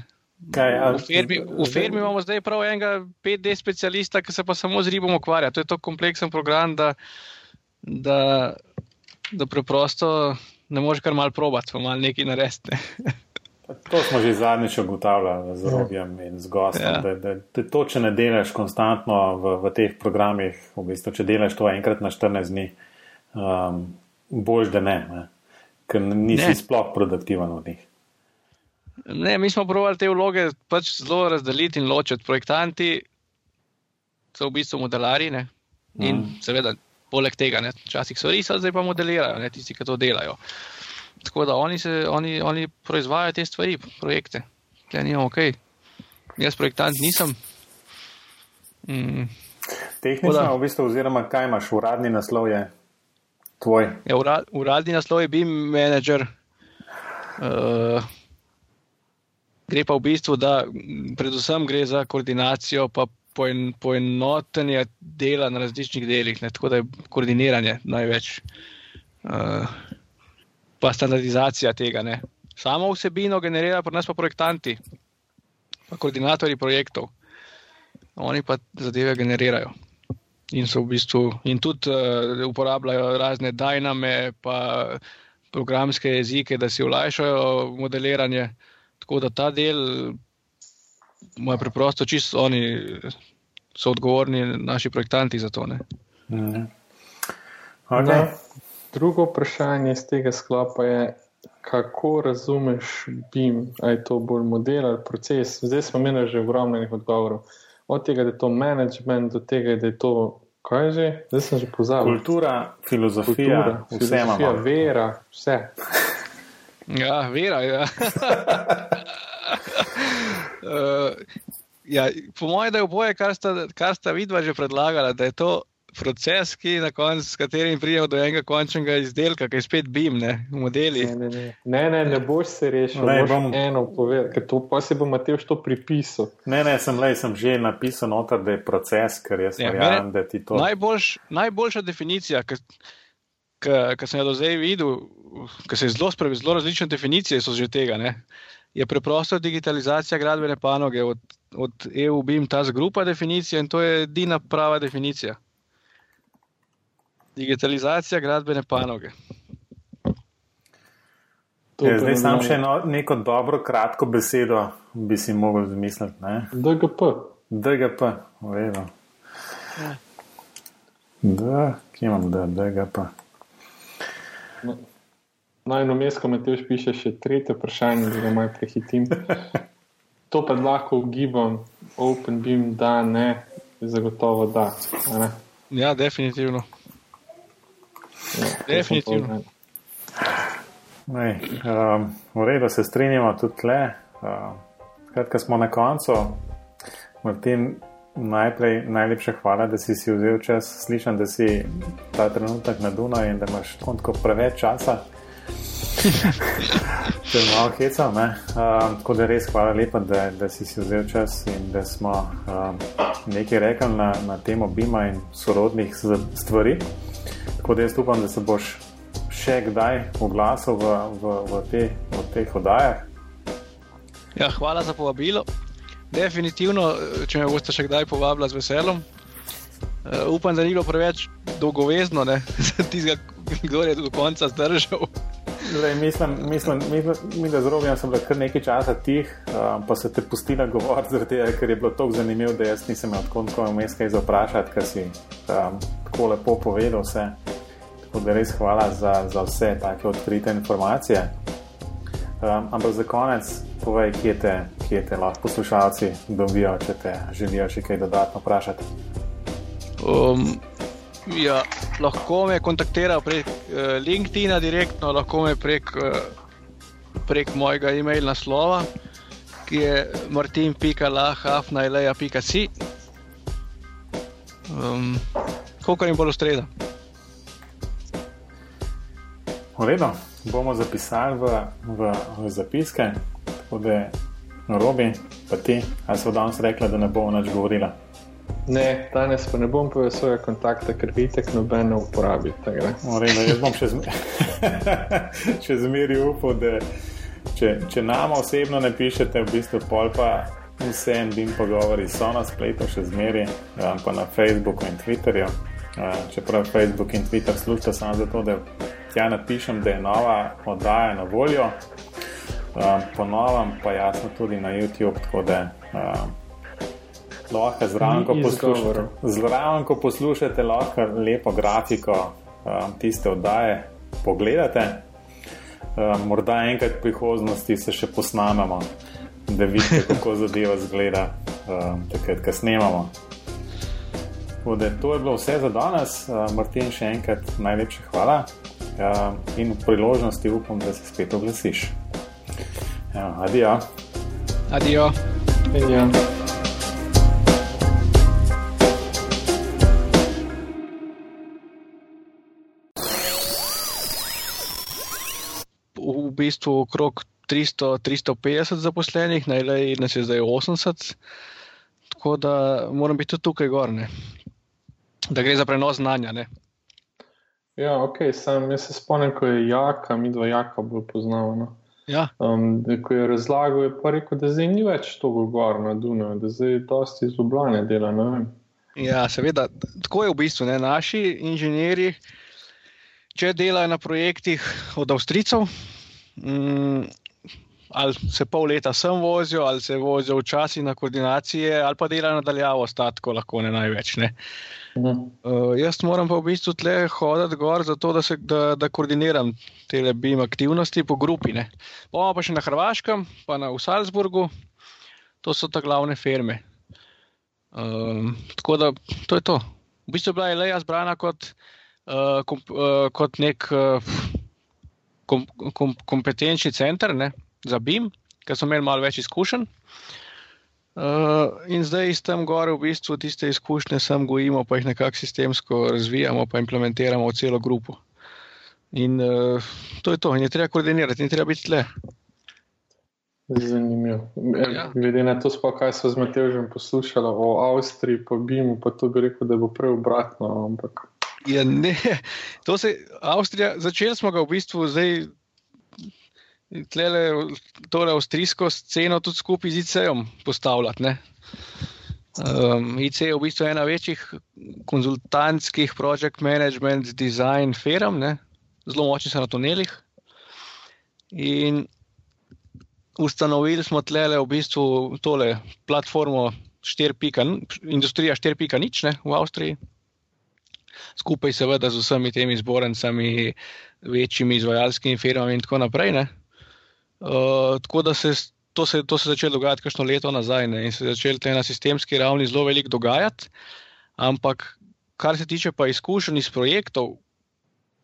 Kaj, v, firmi, v firmi imamo zdaj prav enega 5D specialista, ki se pa samo z ribom ukvarja. To je tako kompleksen program, da, da, da preprosto ne moreš kar mal probati, pa mal nekaj narediti. Ne. To smo že zadnjič ugotavljali z robjem in z gostom. Ja. Da, da, da to, če ne delaš konstantno v, v teh programih, v bistvu, če delaš to enkrat na 14 dni, um, boš da ne, ne. ker nisi ne. sploh produktiven v njih. Ne, mi smo provali te vloge pač zelo razdeliti in ločiti. Projektanti so v bistvu modelari ne? in mm. seveda, poleg tega, včasih so risali, zdaj pa modelirajo, ne? tisti, ki to delajo. Tako da oni, se, oni, oni proizvajajo te stvari, projekte. Ja, ni ok. Jaz projektant nisem. Mm. Tehnično, v bistvu, oziroma kaj imaš, uradni naslov je tvoj? Ja, urad, uradni naslov je BIM manager. Uh, gre pa v bistvu, da predvsem gre za koordinacijo, pa poenotenje dela na različnih delih, ne, tako da je koordiniranje največ, uh, pa standardizacija tega. Ne. Samo vsebino generira pa nas pa projektanti, pa koordinatorji projektov. Oni pa zadeve generirajo. In so v bistvu, in tudi uh, uporabljajo razne dyname, pa programske jezike, da si olajšajo modeliranje. Tako da ta del, moj preprosto, čisto oni so odgovorni, naši projektanti za to. Mhm. Okay. Drugo vprašanje iz tega sklopa je, kako razumeš BIM, ali je to bolj model ali proces. Zdaj smo imeli že ogromno odgovorov. Od tega, da je to management, do tega, da je to. Kaj je že? Zdaj sem že pozabil. Kultura, filozofija, Kultura, vse filozofija vera, vse. Ja, vera. Ja. uh, <laughs> ja, po mojem, da je oboje, kar sta, kar sta vidva že predlagala, da je to proces, ki na koncu, s katerim pridemo do enega končnega izdelka, ki je spet BIM, ne, v modeli. Ne, ne, ne, ne, ne, ne boš se rešil, ne bom eno povedal, ker to pa si bo Mateoš to pripisal. Ne, ne, sem, lej, sem že napisal noter, da je proces, ker jaz ja, verjamem, da ti to. Najboljš, najboljša definicija, ki sem jo do zdaj videl, ki se je zelo spravil, zelo različne definicije so že tega. Ne je preprosto digitalizacija gradbene panoge od, od EU, BIM, ta zgrupa definicija in to je edina prava definicija. Digitalizacija gradbene panoge. Je, zdaj sam še eno, neko dobro, kratko besedo bi si mogel zmisliti. DGP. DGP, vedno. Ja. Da, kje imam da, DGP? No. No, vmes, ko ti piše še tretje vprašanje, da ga malo prehitim. <laughs> To pa lahko ugibam, Open Beam, da ne, zagotovo da. Ne? Ja, definitivno. Ja, definitivno. Nej, um, v redu se strinjamo tudi tle. Uh, Skratka, smo na koncu. Martin, najprej najlepša hvala, da si si vzel čas. Slišim, da si ta trenutek na Dunaju in da imaš tako preveč časa. <laughs> Če malo hecam. Um, tako da res hvala lepa, da, da si si vzel čas in da smo um, nekaj rekli na, na temo Bima in sorodnih stvari. Tako da jaz upam, da se boš še kdaj oglasil v, v, v, te, v teh oddajah. Ja, hvala za povabilo. Definitivno, če me boste še kdaj povabili z veseljem. Uh, upam, da ni bilo preveč dolgovezno, da <laughs> tistega, kdo je do konca zdržal. Lej, mislim, mislim, mislim, mi, da z Robijem sem bil kar nekaj časa tih, um, pa se te pustila govoriti, ker je bilo tako zanimivo, da jaz nisem imel tako nekaj vmes kaj za vprašati, ker si um, tako lepo povedal vse. Tako da res hvala za, za vse take odkrite informacije. Um, ampak za konec, povej, kje te, kje te lahko poslušalci dobijo, če te želijo še kaj dodatno vprašati. Um, Ja, lahko me kontaktirajo prek uh, LinkedIn-a direktno, lahko me prek, uh, prek mojega e-mail naslova, ki je martin.lahafnaileja.si. Um, Kako jim bo ustreza? V redu, bomo zapisali v, v, v zapiske, tako da robi, pa ti, ali so danes rekli, da ne bomo več govorili. Ne, danes pa ne bom povedal svoje kontakte, ker vitek noben ne uporabi. Moreno, jaz bom še, zmer, <laughs> še zmeri upal, da če, če nama osebno ne pišete, v bistvu pol pa vse en dim pogovori so na spletu, še zmeri, pa na Facebooku in Twitterju. Čeprav Facebook in Twitter služijo samo zato, da tja napišem, da je nova oddaja na voljo, ponovim pa jasno tudi na YouTube, tako da lahko zraven, ko poslušate, zraven, ko poslušate, lahko lepo grafiko um, tiste oddaje pogledate. Um, morda enkrat v prihodnosti se še posnamemo, da vidite, kako <laughs> zadeva zgleda, um, takrat, ko snemamo. Da, to je bilo vse za danes. Uh, Martin, še enkrat najlepša hvala uh, in v priložnosti upam, da se spet oglasiš. Ja, adijo. Adijo. Adijo. Bistvu okrog 300-350 zaposlenih, najlej nas je zdaj 80, tako da moram biti tudi tukaj gorne, da gre za prenos znanja. Ne? Ja, ok, sam jaz se spomnim, ko je jaka, mi dva jaka bolj poznava. No. Ja. Um, ko je razlagal, je pa rekel, da zdaj ni več tako gor na Dunaju, da zdaj dosti izgubljene dela. Ja, seveda, tako je v bistvu. Ne? Naši inženirji, če delajo na projektih od Avstrijcev, mm, ali se pol leta sem vozijo, ali se vozijo včasih na koordinacije, ali pa delajo nadaljavo, ostatko lahko ne največ. Ne. Uh, jaz moram pa v bistvu tle hoditi gor, zato da, se, da, da koordiniram te BIM aktivnosti po grupi. Bomo pa še na Hrvaškem, pa na Salzburgu, to so ta glavne firme. Um, tako da to je to. V bistvu je bila Leja zbrana kot, uh, kom, uh, kot nek. Uh, kom, kom, kompetenčni center ne, za BIM, ker so imeli malo več izkušenj. Uh, in zdaj iz tam gore v bistvu tiste izkušnje sam gojimo, pa jih nekako sistemsko razvijamo, pa implementiramo v celo grupo. In uh, to je to, in je treba koordinirati, in treba biti tle. Zanimivo. Ja. Glede na to, sploh, kaj so z Matežem poslušali o Avstriji, pa bi mu pa to bi rekel, da bo prej obratno. Ampak... Ja, ne, to se Avstrija, začeli smo ga v bistvu zdaj. Tlele, tole avstrijsko sceno tudi skupaj z ICE-om postavljati. Um, ICE je v bistvu ena večjih konzultantskih project management design firm, ne? zelo močni so na tunelih. In ustanovili smo tlele v bistvu tole platformo 4.0, industrija 4.0 v Avstriji. Skupaj seveda z vsemi temi zbornicami, večjimi izvajalskimi firmami in tako naprej. Uh, tako da se to, se to se začelo dogajati kakšno leto nazaj ne? in se je začelo na sistemski ravni zelo veliko dogajati. Ampak kar se tiče pa izkušenj iz projektov,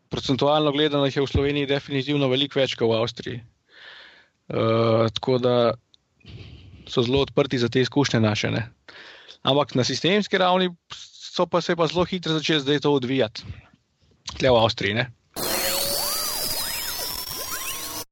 procentualno gledano jih je v Sloveniji definitivno veliko več kot v Avstriji. Uh, tako da so zelo odprti za te izkušnje naše. Ne? Ampak na sistemski ravni so pa se pa zelo hitro začeli zdaj to odvijati, tukaj v Avstriji. Ne?